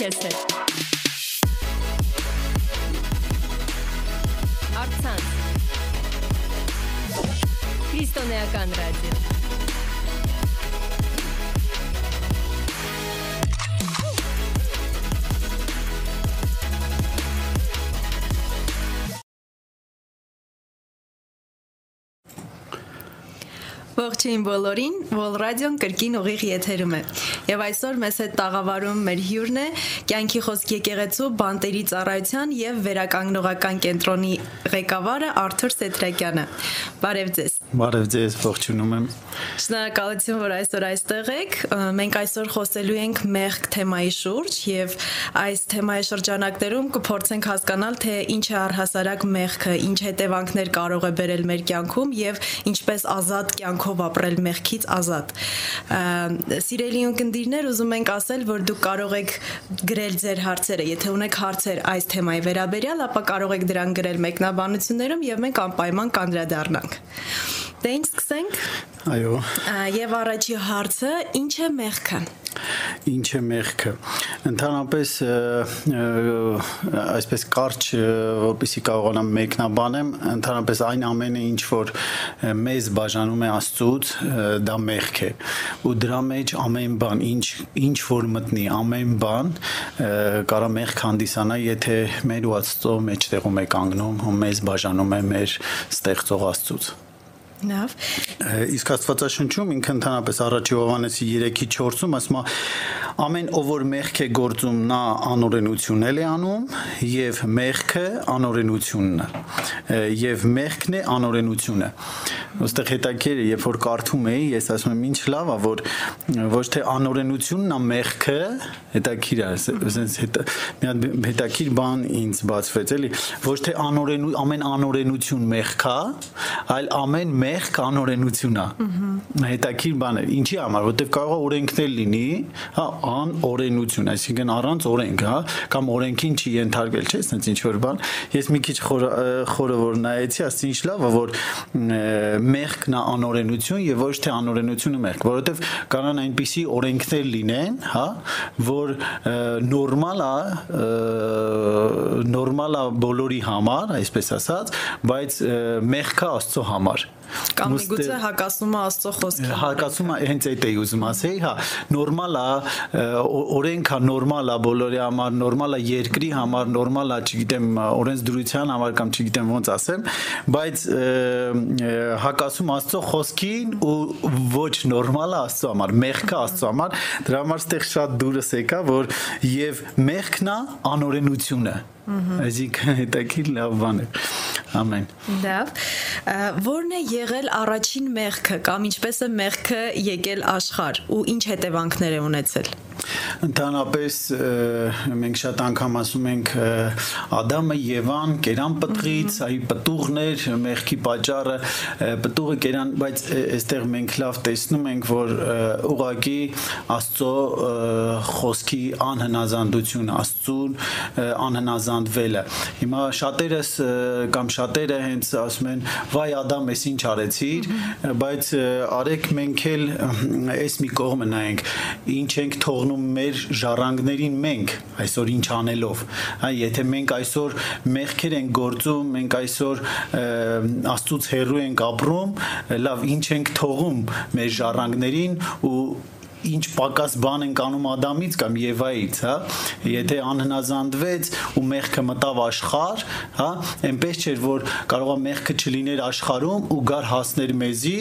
քեզ հետ։ Արցանց։ Քրիստոնեական ռադիո։ Ողջույն բոլորին, Vol Radio-ն կրկին ուղիղ եթերում է։ Եվ այսօր մեզ հետ տաղավարում մեր հյուրն է Կյանքի խոսք եկեղեցու բանտերի ծառայության եւ վերականգնողական կենտրոնի ղեկավարը Արթուր Սեթրակյանը։ Բարև ձեզ։ Բարև ձեզ, ողջունում եմ։ Շնորհակալություն, որ այսօր այստեղ եք։ Մենք այսօր խոսելու ենք մեղք թեմայի շուրջ եւ այս թեմայի շրջանակներում կփորձենք հասկանալ, թե ինչ է առհասարակ մեղքը, ինչ հետևանքներ կարող է բերել մեր կյանքում եւ ինչպես ազատ կյանքով ապրել մեղքից ազատ։ Սիրելի ունկնդիրներ, ուզում ենք ասել, որ դուք կարող եք գրել ձեր հարցերը, եթե ունեք հարցեր այս թեմայի վերաբերյալ, ապա կարող եք դրան գրել մեկնաբանություններում եւ մենք անպայման կանդրադառնանք։ Դե ինչ սկսենք։ Այո։ Եվ առաջի հարցը՝ ինչ է մեղքը։ Ինչ է մեղքը։ Ընդհանրապես այսպես կարճ, որպեսի կարողանամ մեկնաբանեմ, ընդհանրապես այն ամենը ինչ որ մեզ բաժանում է Աստծուց, դա մեղք է։ Ու դրա մեջ ամեն բան, ինչ ինչ որ մտնի, ամեն բան կարա մեղք հանդիսանա, եթե մեր ու Աստծո մեջտեղում է կանգնում, ու մեզ բաժանում է մեր ստեղծող Աստծուց։ Լավ։ Իսկ Աստվածաշնչում ինքը ընդհանրապես առաջի Հովանեսի 3-ի 4-ում ասում է ամեն ով որ մեղք է գործում նա անօրենությունել է անում եւ մեղքը անօրենությունն է եւ մեղքն է անօրենությունը ոստեղ հետաքրիր երբ որ կարդում էի ես ասում եմ ինչ լավ է որ ոչ թե անօրենությունն է մեղքը հետաքրիր է ասենց հետա մի հատ հետաքրիր բան ինձ բացվեց էլի ոչ թե անօրենու ամեն անօրենություն մեղք է այլ ամեն մեղ մեղք անօրենություն է։ Հետաքրիր բան է։ Ինչի համար, որտեվ կարող է օրենքներ լինի, հա, անօրենություն, այսինքն առանց օրենք, հա, կամ օրենքին չի ենթարկվել, չէ՞, ասենց ինչ որ բան։ Ես մի քիչ խորը որ նայեցի, ասեցի ինչ լավ է, որ մեղքն է անօրենություն եւ ոչ թե անօրենությունը մեղք, որովհետեվ կանան այնպիսի օրենքներ լինեն, հա, որ նորմալ է նորմալ է բոլորի համար, այսպես ասած, բայց մեղքը Աստծո համար Կամ միգուցե հակասում է Աստծո խոսքին։ Հակասում է, հենց այդ էի ուզում ասեի, հա, նորմալ է, օրենքա նորմալ է բոլորի համար, նորմալ է երկրի համար, նորմալ է, չգիտեմ, օրենսդրության համար կամ չգիտեմ ոնց ասեմ, բայց հակասում Աստծո խոսքին ու ոչ նորմալ է Աստծո համար, մեղքը Աստծո համար, դրա համար ստեղ շատ դուրս եկա, որ եւ մեղքն է անօրենությունը Այսինքն հետաքրիր լավ բան է։ Ամեն։ Լավ։ Որն է եղել առաջին մեղքը կամ ինչպես է մեղքը եկել աշխարհ ու ինչ հետևանքներ է ունեցել։ Ընդհանրապես մենք շատ անգամ ասում ենք Ադամը Եվան կերան պտղից, այ պտուղներ մեղքի պատճառը պտուղը կերան, բայց այստեղ մենք լավ տեսնում ենք, որ ուղակի Աստծո խոսքի անհնազանդություն, Աստծուն անհնազանդվելը։ Հիմա շատերս կամ շատերը հենց ասում են՝ «Վայ Ադամ, ես ինչ արեցիր», բայց արեք մենք էլ այս մի կողմը նայենք, ինչ ենք թողնում մեր ժառանգներին մենք այսօր ինչ անելով հա եթե մենք այսօր մեղքեր ենք գործում մենք այսօր աստծուց հեռու ենք ապրում լավ ինչ ենք թողում մեր ժառանգներին ու ինչ պակաս բան են անում Ադամից կամ Եվայից, հա, եթե անհնազանդվեց ու մեղքը մտավ աշխարհ, հա, այնպես չէր որ կարողա մեղքը չլիներ աշխարհում ու գար հասներ մեզի,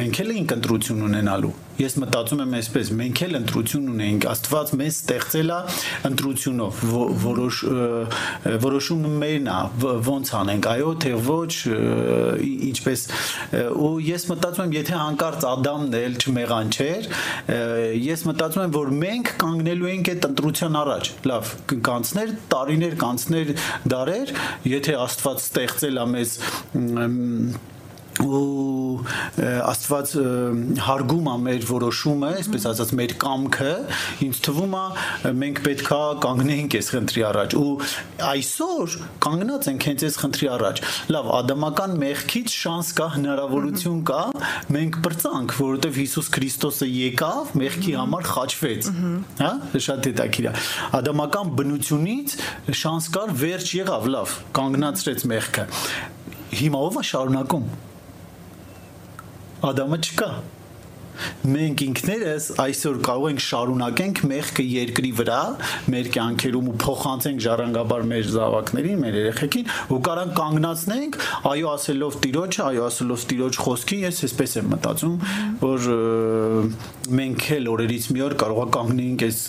մենք էլ էինք ընտրություն ունենալու ես մտածում եմ այսպես մենք էլ ընտրություն ունենք աստված մեզ ստեղծել է ընտրությունով որոշ որոշումը մերն է ոնց անենք այո թե ոչ ինչպես ու ես մտածում եմ եթե հանկարծ Ադամն էլ չմեղա բան չէր ես մտածում եմ որ մենք կանգնելու ենք այդ ընտրության առաջ լավ կանցներ տարիներ կանցներ դարեր եթե աստված ստեղծել է մեզ ու աստված հարգում է մեր որոշումը, այսպես ասած մեր կամքը, ինձ թվում է մենք պետքա կանգնենք այս խնդրի առաջ ու այսօր կանգնած ենք հենց այս խնդրի առաջ։ Լավ, ադամական մեղքից շանս կա, հնարավորություն կա, մենք բրծանք, որովհետև Հիսուս Քրիստոսը եկավ, մեղքի համար խաչվեց։ Հա, շատ հետաքրիր է։ Ադամական բնությունից շանս կար, վերջ եղավ, լավ, կանգնացրեց մեղքը հիմա ով է շարունակում Ադամը չկա մենք ինքներս այսօր կարող ենք շարունակենք մեղքը երկրի վրա մեր կյանքերում ու փոխանցենք ժառանգաբար մեր զավակներին, մեր երեխեքին ու կարան կանգնացնենք այո ասելով Տիրոջ, այո ասելով Տիրոջ խոսքի, ես այսպես եմ մտածում, որ մենք էլ օրերից մի օր կարող է կանգնենք այս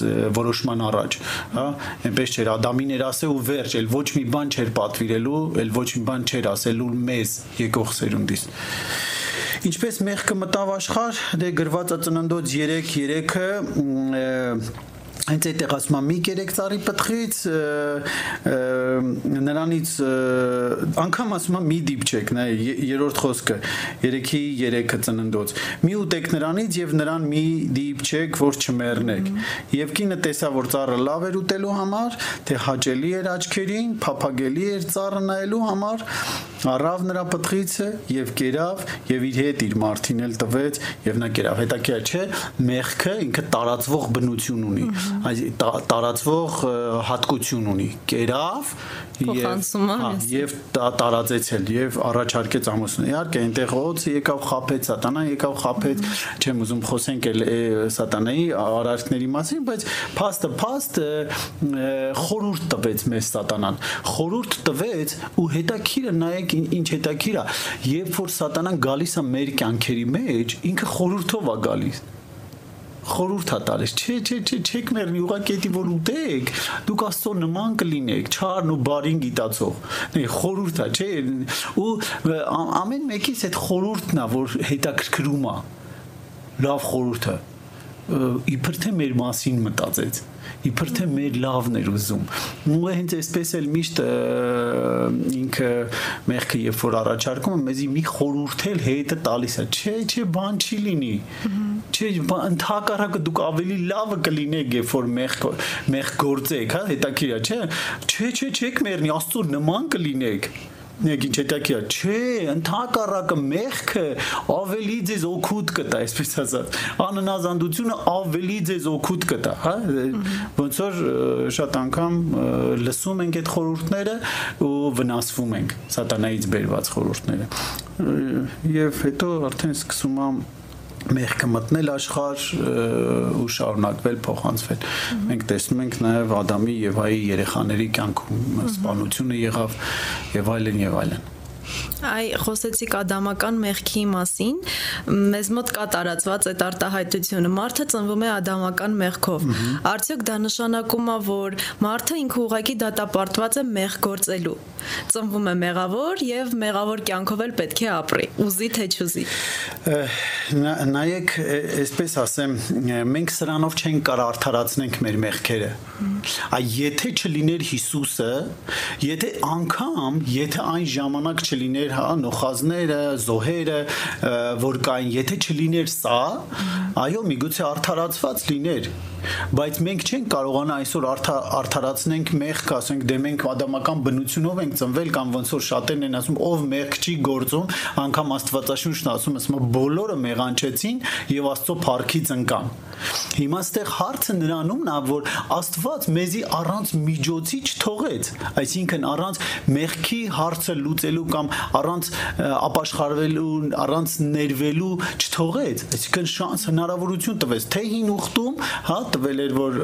որոշման առաջ, հա, այնպես չէր Ադամին էր ասել ու վերջ, էլ ոչ մի բան չէր պատվիրելու, էլ ոչ մի բան չէր ասելու մեզ եկող սերունդից Ինչպես մեղքը մտավ աշխարհ, դե գրված է ծննդոց 3:3-ը հենց այդտեղ ասում եմ մի կերեք ծառի պտղից նրանից անգամ ասում եմ մի դիպչեք նայ երրորդ խոսքը 3-ի 3-ը ծննդոց մի ուտեք նրանից եւ նրան մի դիպչեք որ չմեռնեք եւ կինը տեսա որ ծառը լավ էր ուտելու համար թե հաճելի էր աչքերին փափագելի էր ծառը նայելու համար առավ նրա պտղիցը եւ կերավ եւ իր հետ իր մարտին էլ տվեց եւ նա կերավ հետաքրքիր չէ մեղքը ինքը տարածվող բնություն ունի այս տարածվող հատկություն ունի կերավ եւ եւ տարածեցել եւ առաջարկեց ամուսնուն իհարկե այնտեղ ոցը եկավ խափեց սատանան եկավ խափեց չեմ ուզում խոսենք էլ սատանայի արարքների մասին բայց փաստը փաստ խորուրդ տվեց մեզ սատանան խորուրդ տվեց ու հետաքրիրը նայեք ինչ հետաքրիր է երբ որ սատանան գալիս է մեր կյանքերի մեջ ինքը խորուրդով է գալիս խորուրդ է տալիս։ Չէ, չէ, չէ, չեք մեռնի, ուղղակի էդի որ ուտեք, դուք աստծո նման կլինեք, չարն ու բարին գիտացող։ Նե խորուրդ է, չէ, ու ամեն մեկից այդ խորուրդն է, որ հետաքրքրում է։ Լավ խորուրդը իբր թե մեր մասին մտածեց իբր թե մեր լավն էր ուզում ու հենց այսպես էլ միշտ ինքը մեղքը երբ որ առաջարկում է մեզի մի խորհուրդ էլ հետը տալիս է չէ չէ բան չի լինի չէ ընդհակառակը դուք ավելի լավը կլինեք երբ որ մեղ մեղ գործեք հա հետաքրքիր է չէ չէ չէ չեք մեռնի աստծո նման կլինեք Նեք ինչ հետաքրքիր է, չէ, ընդհակառակը մեղքը ավելի ձեզ օգուտ կտա, այսպես ասած։ Աննազանդությունը ավելի ձեզ օգուտ կտա, հա։ Ոնց որ շատ անգամ լսում ենք այդ խորհուրդները ու վնասվում ենք սատանայից բերված խորհուրդները։ Եվ հետո արդեն սկսում եմ մեղքը մտնել աշխարհ ու շարունակվել փոխանցվել։ Մենք տեսնում ենք նաև Ադամի եւ Հայի երեխաների կյանքում սպանությունը եղավ եւ այլն եւ այլն։ Այ խոսեցիք ադամական մեղքի մասին, մեզ մոտ կա տարածված այդ արտահայտությունը։ Մարդը ծնվում է ադամական մեղքով։ Արդյոք դա նշանակում է, որ մարդը ինքը ուղակի դատապարտված է մեղ գործելու։ Ծնվում է մեղավոր եւ մեղավոր կյանքով էլ պետք է ապրի։ Ուզի թե չուզի։ Նայեք, այսպես ասեմ, մենք սրանով չենք կարող արդարացնենք մեր մեղքերը։ Այ եթե չլիներ Հիսուսը, եթե անգամ, եթե այն ժամանակ չլիներ, հա, նոխազները, զոհերը, որ կային, եթե չլիներ սա, այո, միգուցե արդարացված լիներ բայց մենք չենք կարողանա այսօր արդարացնենք մեղք, ասենք դե մենք ադամական բնությունով ենք ծնվել կամ ոնց որ շատերն են ասում, ով մեղք չի գործում, անգամ Աստվածաշունչն ասում է, ասում բոլորը մեղանչեցին եւ Աստծո փառքից ընկան։ Հիմա ստեղ հարցը նրանումն է, որ Աստված մեզի առանց միջոցի չթողեց, այսինքն առանց մեղքի հարցը լուծելու կամ առանց ապաշխարվելու, առանց ներվելու չթողեց, այսինքն շանս հնարավորություն տվեց, թե հին ուխտում, հա, տվել էր որ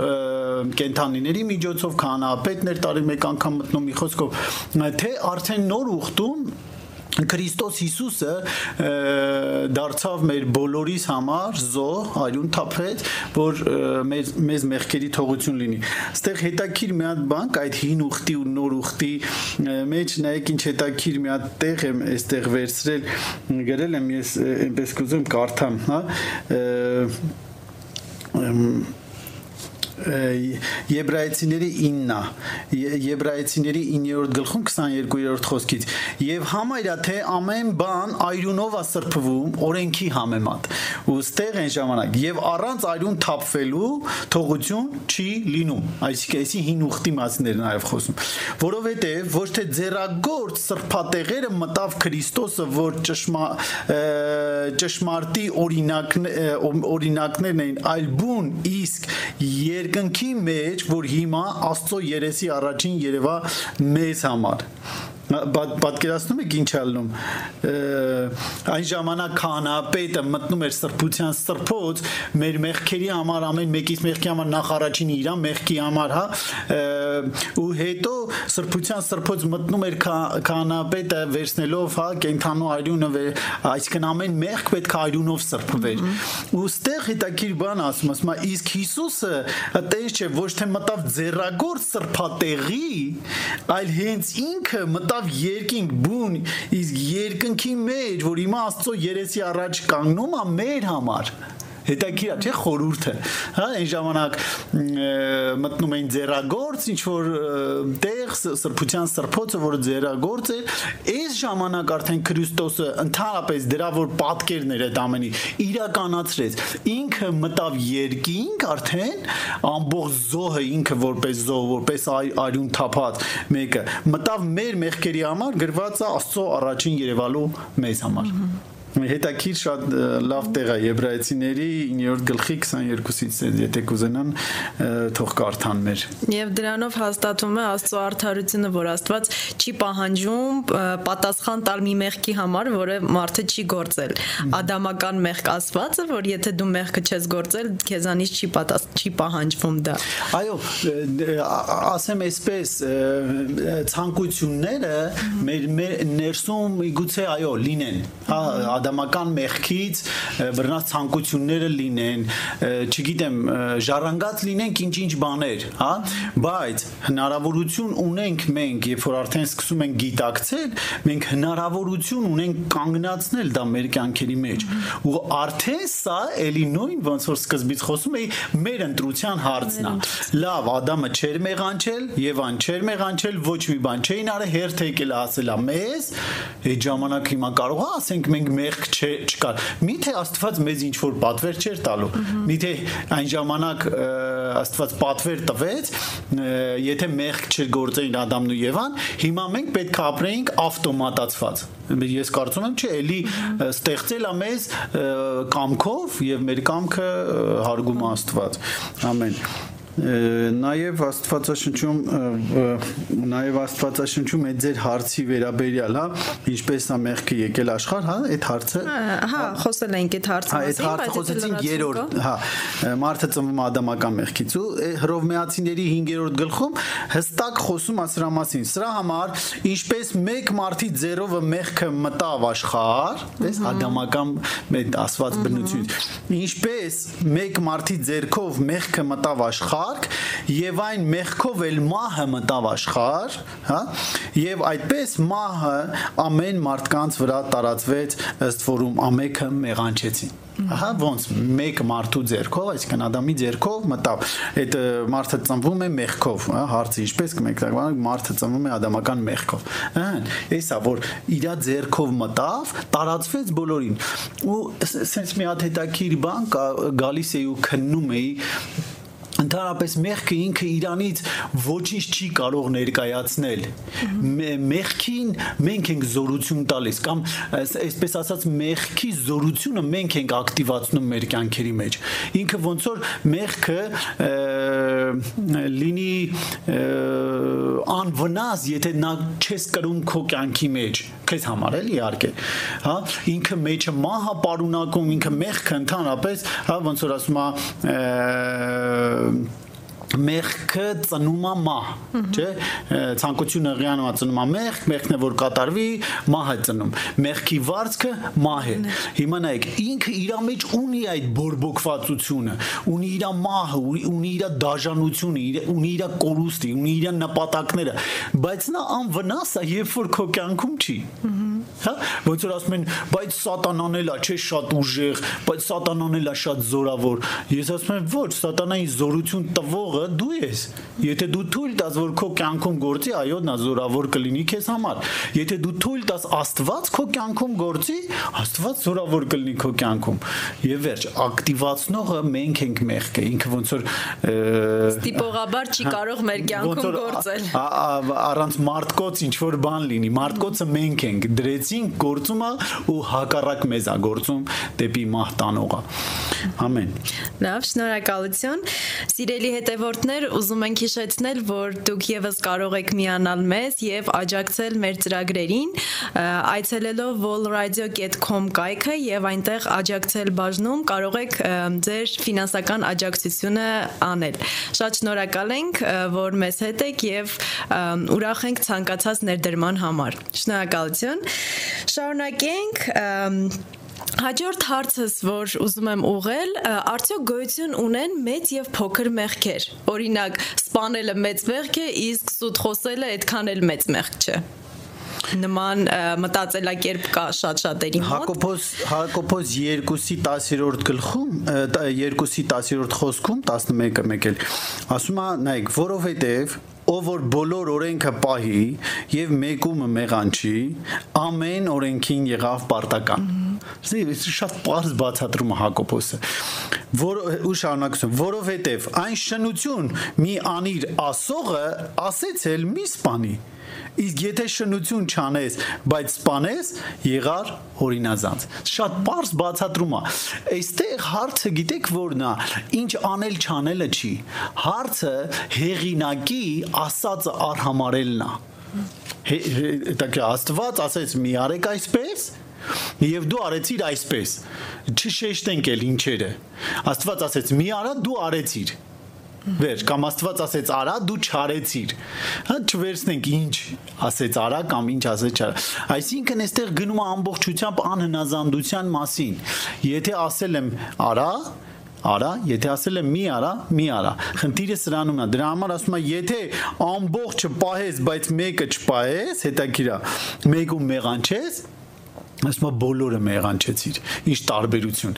կենթանիների միջոցով քահանապետներ տարի մեկ անգամ մտնում մի խոսքով, թե արդեն նոր ուխտում Քրիստոս Հիսուսը դարձավ մեր բոլորիս համար զոհ, արյուն թափեց, որ մեզ մեզ մեղքերի թողություն լինի։ Այստեղ հետաքրիր մի հատ բան, այդ հին ուխտի ու նոր ուխտի մեջ նայեք ինչ հետաքրիր մի հատ տեղ եմ այստեղ վերցրել, գրել եմ ես այնպես կուզում կարդամ, հա Եբրայեցիների 9-ա Եբրայեցիների 9-րդ գլխում 22-րդ խոսքից. Եւ համարյա թե ամեն բան այրունով է սրբվում օրենքի համեմատ ու ստեղ այն ժամանակ եւ առանց այրուն թափվելու թողություն չի լինում այսինքն էսի հին ուխտի մասներ նաեւ խոսում. Որովհետեւ ոչ թե ձերագործ սրբատեղերը մտավ Քրիստոսը որ ճշմա ճշմարտի օրինակ օրինակներն էին այլ բուն իսկ երկնքի մեջ որ հիմա Աստծո երեսի առաջին երևա մեզ համար պատկերացնում եք ինչ ալնում այն ժամանակ քահանապետը մտնում էր սրբության սրբոց մեր մեղքերի համար ամեն մեկից մեղքի համար նախ առաջին իրա մեղքի համար հա ու հետո սրբության սրբոց մտնում էր քահանապետը վերցնելով հա կենթանու արյունը այսինքն ամեն մեղք պետք է արյունով սրբվեր ու ստեղ հետաքրիր բան ասում ասում իսկ Հիսուսը այդպես չէ ոչ թե մտավ ձեռագործ սրբատեղի այլ հենց ինքը մտավ եկավ երկինք բուն իսկ երկնքի մեջ որ հիմա Աստծո երեսի առաջ կանգնում է մեր համար հետաքրքիր չէ՞ խորուրդը։ Հա, այն ժամանակ մտնում էին ձերագործ, ինչ որ տեղ սրբության սրբոցը, որը ձերագործ էր, այս ժամանակ արդեն Քրիստոսը ընդհանրապես դրա որ պատկերներ այդ ամենի իրականացրեց։ Ինքը մտավ երկինք արդեն ամբողջ զոհը ինքը որպես զոհ, որպես արյուն թափած մեկը մտավ մեր մեղքերի համար գրված է Աստծո առաջին Երևալու մեզ համար։ Ահա հետաքրիր շատ լավ տեղ է եբրայեցիների 9-րդ գլխի 22-ից եթե կուզենան թող կարդան մեր եւ դրանով հաստատվում է Աստծո արդարությունը որ Աստված չի պահանջում պատասխան տալ մի մեղքի համար որը մարդը չի գործել ադամական մեղք ասվածը որ եթե դու մեղքը չես գործել քեզանից չի պատաս չի պահանջվում դա այո ասեմ այսպես ցանկությունները մեր ներսում իգուցե այո լինեն հա ադամական մեղքից բռնած ցանկությունները լինեն, չգիտեմ, ժառանգած լինենք ինչ-ինչ բաներ, հա, բայց հնարավորություն ունենք մենք, երբ որ արդեն սկսում ենք գիտակցել, մենք հնարավորություն ունենք կանգնացնել դա մեր կյանքերի մեջ։ Ու արդեն սա էլի նույն ոնց որ սկզբից խոսում էի, մեր ընտրության հարցն է։ Լավ, Ադամը չեր մեղանչել, Եվան չեր մեղանչել, ոչ մի բան չէին արել, հերթ եկել ասելա մեզ, այդ ժամանակ հիմա կարող է ասենք մենք մեղ մեղք չկար։ Միթե Աստված մեզ ինչ որ պատվեր չէր տալու։ Միթե այն ժամանակ Աստված պատվեր տվեց, եթե մեղք չգործեին Ադամն ու Եվան, հիմա մենք պետք է ապրեինք ավտոմատացված։ Ես կարծում եմ, չէ, էլի ստեղծել է մեզ կամքով եւ մեր կամքը հարգում Աստված։ Ամեն նաև Աստվածաշնչում նաև Աստվածաշնչում այդ ձեր հարցի վերաբերյալ, հա, ինչպես է մեղքը եկել աշխարհ, հա, այդ հարցը Հա, խոսել ենք այդ հարցը մասին, բայց խոսեցինք երրորդ, հա, մարդը ծնվում ադամական մեղքից ու հռովմեացիների 5-րդ գլխում հստակ խոսում է սրա մասին։ Սրա համար ինչպես մեկ մարդի ձեռովը մեղքը մտավ աշխարհ, այս ադամական այդ ասված բնությունից, ինչպես մեկ մարդի ձեռքով մեղքը մտավ աշխարհ կարգ եւ այն մեղքով էլ մահը մտավ աշխարհ, հա? Եվ այդպես մահը ամեն մարդկանց վրա տարածվեց ըստ որում ամեքը մեղանչեցին Ահա ոնց մեկ մարդու ձեռքով, այսինքն Ադամի ձեռքով մտավ։ Այդ մարդը ծնվում է մեղքով, հա, հարցը ինչպես կմեկնաբանենք, մարդը ծնվում է ադամական մեղքով։ Ահա, էսա որ իր ձեռքով մտավ, տարածվեց բոլորին։ Ու սենց մի հատ հետաքրիր բան գալիս էի ու քննում էի ընդհանրապես մեղքը ինքը իրանից ոչինչ չի կարող ներկայացնել մեղքին մենք ենք զորություն տալիս կամ այսպես ասած մեղքի զորությունը մենք ենք ակտիվացնում մեր կյանքերի մեջ ինքը ոնց որ մեղքը լինի անվնաս եթե նա չես կրում քո կյանքի մեջ քեզ համար էլի իհարկե հա ինքը մեջը մահա պարունակում ինքը մեղքը ընդհանրապես հա ոնց որ ասում է մեղքը ծնում է մահ, չէ՞։ Ցանկությունը հղիանում է ծնում է մեղք, մեղքն է որ կատարվի, մահը ծնում։ Մեղքի վարձքը մահ է։ Հիմա նայեք, ինքը իր մեջ ունի այդ բորբոքվածությունը, ունի իր մահը, ունի իր դաժանությունը, ունի իր կորուստը, ունի իր նպատակները, բայց նա անվնաս է, երբ որ քո կյանքում չի։ հա ոնց որ ասում են բայց սատանան էլա չէ շատ ուժեղ բայց սատանան էլա շատ զորավոր ես ասում եմ ոչ սատանային զորություն տվողը դու ես եթե դու թույլ տաս որ քո կյանքում գործի այո նա զորավոր կլինի քեզ համար եթե դու թույլ տաս աստված քո կյանքում գործի աստված զորավոր կլինի քո կյանքում եւ վերջ ակտիվացնողը մենք ենք մեղքը ինքը ոնց որ ստիպողաբար չի կարող մեր կյանքում գործել առանց մարդկոց ինչ որ բան լինի մարդկոցը մենք ենք դրեցինք գործումը ու հակառակ մեզ է գործում դեպի մահտանողը ամեն լավ շնորհակալություն սիրելի հետևորդներ ուզում ենք հիշեցնել որ դուք եւս կարող եք միանալ մեզ եւ աջակցել մեր ծրագրերին այցելելով wallradio.com կայքը եւ այնտեղ աջակցել բաժնում կարող եք ձեր ֆինանսական աջակցությունը անել շատ շնորհակալ ենք որ մեզ հետ եք եւ ուրախ ենք ցանկացած ներդրման համար շնորհակալություն շարունակենք Հաջորդ հարցս, որ ուզում եմ ուղղել, արդյոք գոյություն ունեն մեծ եւ փոքր մեղքեր։ Օրինակ, սպանելը մեծ մեղք է, իսկ սուտ խոսելը այդքան էլ մեծ մեղք չէ նման մտածելակերպ կա շատ շատերի մոտ Հակոբոս Հակոբոս 2-ի 10-րդ գլխում 2-ի 10-րդ խոսքում 11-ը մեկ էլ ասում է նայեք որովհետև ով որ բոլոր օրենքը պահի եւ մեկումը մեղանչի ամեն օրենքին եղավ պարտական Ես շատ པարզ բացատրում եմ Հակոբոսը, որ ու շարունակություն, որովհետև այն շնություն մի անիր ասողը ասեցել մի սپانի։ Իսկ եթե շնություն չանես, բայց սپانես, եղար օրինազանց։ Շատ པարզ բացատրում է։ Այստեղ հարցը գիտեք որն է, ինչ անել չանելը չի։ Հարցը հեղինակի ասածը արհամարելն է։ Հետո Աստված ասեց՝ մի արեք այսպես, Եվ դու արեցիր այսպես։ Չշեշտենք էլ ինչերը։ Աստված ասեց՝ մի արա, դու արեցիր վեր կամ Աստված ասեց արա դու չարեցիր հա չվերցնենք ինչ ասեց արա կամ ինչ ասեց չարա այսինքն այստեղ գնում է ամբողջությամբ անհնազանդության մասին եթե ասել եմ արա արա, եթե ասել եմ մի արա, մի արա։ Խնդիրը սրանում է։ Դրա համար ասում եմ, եթե ամբողջը պահես, բայց մեկը չպահես, հետաքրքիր է։ Մեկում մեղանչես, ասում բոլորը մեղանչեցիր ինչ տարբերություն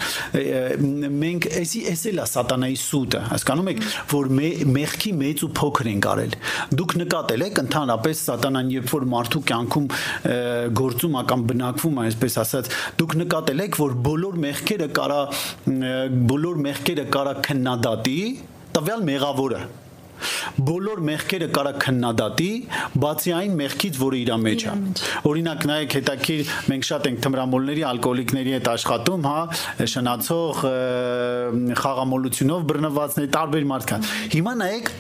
մենք էսի էս էլա սատանայի սուտը հասկանում եք որ մեղքի մեծ ու փոքր են կարել դուք նկատել եք ընդհանրապես սատանան երբ որ մարդու կյանքում գործում է կամ բնակվում է այսպես ասած դուք նկատել եք որ բոլոր մեղքերը կարա բոլոր մեղքերը կարա քննադատի տվյալ մեղավորը Բոլոր մեղքերը կարա քննադատի, բացի այն մեղքից, որը իր մեջ է։ Օրինակ նայեք հետաքրիր, մենք շատ ենք թմրամոլների, ալկոհոլիկների հետ աշխատում, հա, շնացող խաղամոլությունով բռնվածների տարբեր մարդկանց։ Հիմա նայեք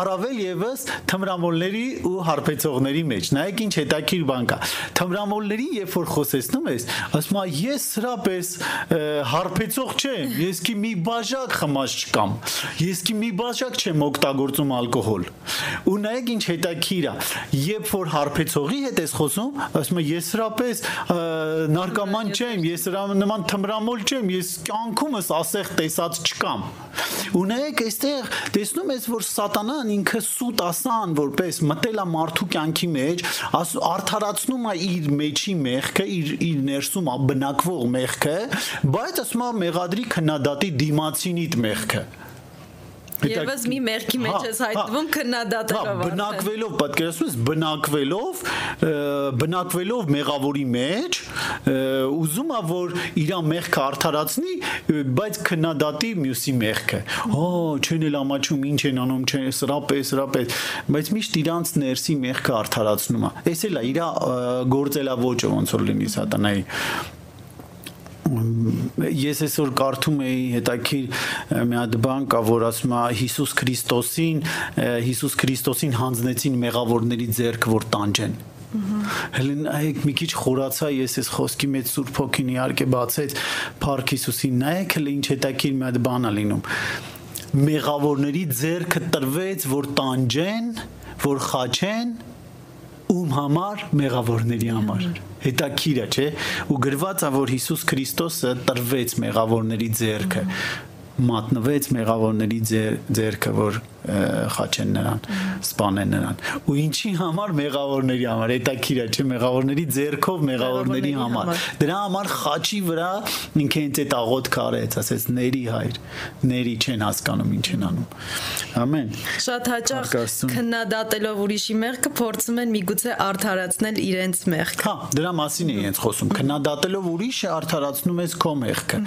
առավել եւս թմրամոլների ու հարբեցողների մեջ։ Նայեք ինչ հետաքրիր բան կա։ Թմրամոլների, երբ որ խոսեցնում ես, ասում է ես սրա պես հարբեցող չեմ, ես կի մի բաժակ խմած չկամ։ Ես կի մի բաժակ չեմ եմ օգտագործում ալկոհոլ։ Ու նայեք ինչ հետաքրիր է, երբ որ հարբեցողի հետ ես խոսում, ասում եմ ես հրապես նարկոման չեմ, ես հրա նման թմրամոլ չեմ, ես կյանքումս ասեղ տեսած չկամ։ Ու նայեք այստեղ տեսնում ես որ սատանան ինքը սուտ ասան որպես մտել է մարդու կյանքի մեջ, արդարացնում է իր մեջի մեղքը, իր իր ներսում բնակվող մեղքը, բայց ասում է մեղադրի քննադատի դիմացինիդ մեղքը Եվս մի մեղքի մեջ հա, ես հայտնվում հա, քննադատելով։ Հա, բնակվելով, պատկերացնում ես, բնակվելով, բնակվելով մեղավորի մեջ, ուզում է որ իր մեղքը արդարացնի, բայց քննադատի մյուսի մեղքը։ Հա, չեն էլ ամաչում, ինչ են անում, չեն, սրապես, սրապես, բայց միշտ իրանց ներսի մեղքը արդարացնում է։ Էս էլ է իր գործելավոճը ոնց որ լինի սատանայի ես այսօր կարդում էի հետաքրիր մի հատ բան կա որ ասում է Հիսուս Քրիստոսին Հիսուս Քրիստոսին հանձնեցին մեղավորների ձեռք որ տանջեն Հելեն այեք մի քիչ խորացա ես այս խոսքի մեջ Սուրբ Հոգին իհարկե բացեց Փարք Հիսուսին նայեք հələ ինչ հետաքրիր մի հատ բան է լինում մեղավորների ձեռքը տրվեց որ տանջեն որ խաչեն ում համար մեղավորների համար հետաքրիր է չէ ու գրված է որ Հիսուս Քրիստոսը տրվեց մեղավորների ձեռքը մատնվեց մեղավորների ձեռքը որ խաչեն նրան, սպանեն նրան։ Ու ինչի համար մեղավորների համար, հետաքրքիր է, չէ, մեղավորների ձեռքով մեղավորների համար։ Դրա համար խաչի վրա ինքը ինձ այդ աղոթք արեց, ասեց ների հայր, ների չեն հասկանում ինչ են անում։ Ամեն։ Շատ հաճախ քննադատելով ուրիշի մեղքը փորձում են միգուցե արդարացնել իրենց մեղքը։ Հա, դրա մասին է ինձ խոսում։ Քննադատելով ուրիշը արդարացնում ես քո մեղքը։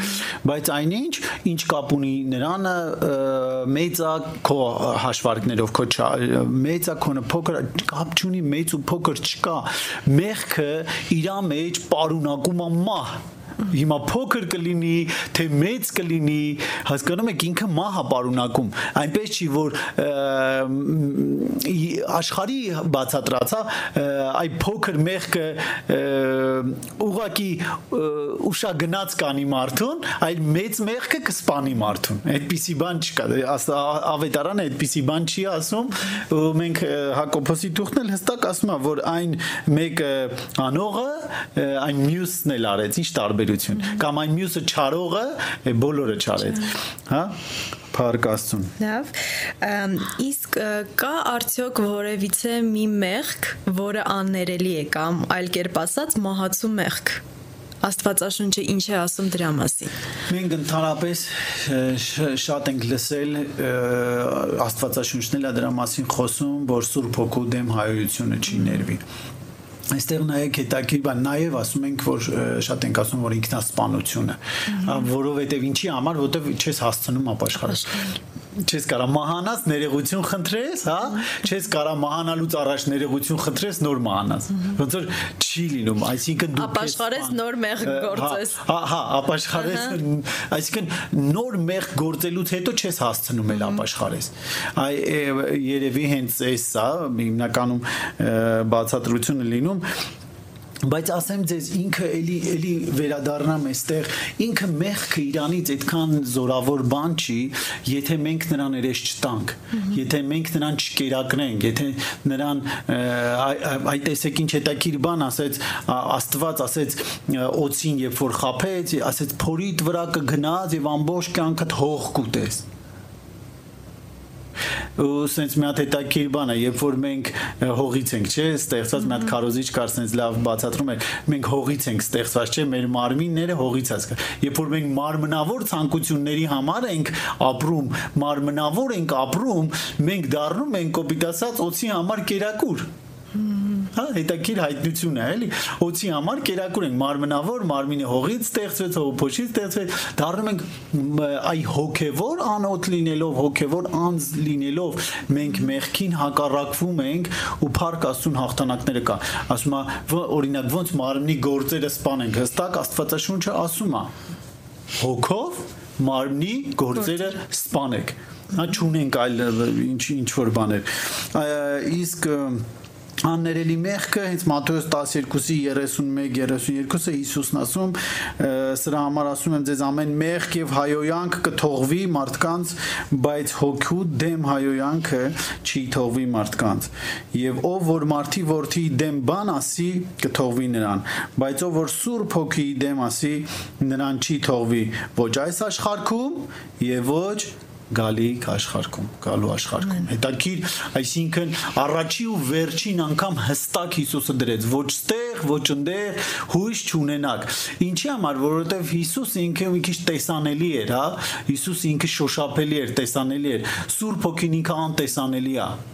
Բայց այնինչ, ինչ կապ ունի նրանը մեծա քո հաշվարկներով քո մեծա քոնը փոքր կապ չունի մեծ ու փոքր չկա մեղքը իրա մեջ պարունակում է մահ հիմա փոքր կլինի, թե մեծ կլինի, հասկանում եք ինքը մահա պարունակում։ Այնպես չի որ աշխարհի բացատրացա այ փոքր մեղքը ուղակի ուշա գնաց կանի մարդուն, այլ մեծ մեղքը կսպանի մարդուն։ Այդպիսի բան չկա։ Ավետարանը այդպիսի բան չի ասում։ Մենք Հակոբոսի թուղթն էլ հստակ ասում է, որ այն մեկը անողը այն մյուսն էլ արեց։ Ինչ տարբերություն։ Կամ այն մյուսը չարողը բոլորը չարեց։ Հա Փառք Աստծուն։ Լավ։ Իսկ կա արդյոք որևիցե մի մեղք, որը աններելի է կամ այլ կերպ ասած մահացու մեղք։ Աստվածաշունչը ինչ է ասում դրա մասին։ Մենք ընդհանրապես շատ ենք լսել Աստվածաշունչն էլ դրա մասին խոսում, որ Սուրբ Հոգու դեմ հայությունը չի ներվի այստեղ նայեք հետաքրիր բան նաև ասում ենք որ շատ ենք ասում որ ինքնասպանությունը որովհետև ինչի համար որովհետև չես հասցնում ապաշխարել չես կարա մահանաս ներեգություն խնդրես, հա, չես կարա մահանալուց առաջ ներեգություն խնդրես նոր մահանաս։ Ոնց որ չի լինում, այսինքն դու ապաշխարես նոր մեղ հա, գործես։ Հա, հա, ապաշխարես, այսինքն նոր մեղ գործելուց հետո չես հասցնում էլ ապաշխարես։ Այ երևի հենց էս է հիմնականում բացատրությունը լինում բայց ասեմ ձեզ ինքը էլի էլի վերադառնամ այստեղ ինքը մեղքը իրանից այդքան զորավոր բան չի եթե մենք նրան երես չտանք եթե մենք նրան չկերակրենք եթե նրան այ տեսեք ինչ հետաքրիր բան ասեց աստված ասեց օծին երբ որ խափեց ասեց փորիդ վրա կգնաց եւ ամբողջ կյանքդ հող կուտես ու սենց մի հատ հետաքրիր բան է, երբ որ մենք հողից ենք, չէ, ստեղծած մի հատ քարոզիչ կար սենց լավ բացատրում է, մենք հողից ենք ստեղծված, չէ, մեր մարմինները հողից է։ Երբ որ մենք մարմնավոր ցանկությունների համար ենք ապրում, մարմնավոր ենք ապրում, մենք դառնում ենք կոպիտ ասած օծի համար կերակուր հա հետաքրքիր հայտնություն է էլի օծի համար կերակուր ենք մարմնավոր մարմինը հողից ստեղծվեց հողոփոշից ստեղծվեց դառնում ենք այ հոգևոր անոթ լինելով հոգևոր անձ լինելով մենք մեղքին հակառակվում ենք ու փառք աստուն հաղթանակները կա ասում է օրինակ ոնց մարմնի գործերը սپانենք հստակ աստվածաշունչը ասում է. Հոգով մարմնի գործերը սپانեք հա չունենք այլ ինչ ինչ որ բաներ իսկ և, աններելի մեղքը հենց Մատթեոս 12-ի 31-32-ը Հիսուսն ասում սրա համար ասում եմ ձեզ ամեն մեղք եւ հայոյանք կթողվի մարդկանց բայց հոգու դեմ հայոյանքը չի թողվի մարդկանց. Եւ ով որ մարդի որդի դեմ բան ասի կթողվի նրան բայց ով որ սուրբ հոգի դեմ ասի նրան չի թողվի. Ոչ այս աշխարհքում եւ ոչ գալիք աշխարհքում, գալու աշխարհքում։ Հետաքրիր, այսինքն առաջի ու վերջին անգամ հստակ Հիսուսը դրեց, ոչ ստեղ, ոչ ընդեղ հույս չունենակ։ Ինչի համար, որովհետև Հիսուս ինքը մի քիչ տեսանելի էր, հա։ Հիսուս ինքը շոշափելի էր, տեսանելի էր։ Սուրբ ոգին ինքը անտեսանելի է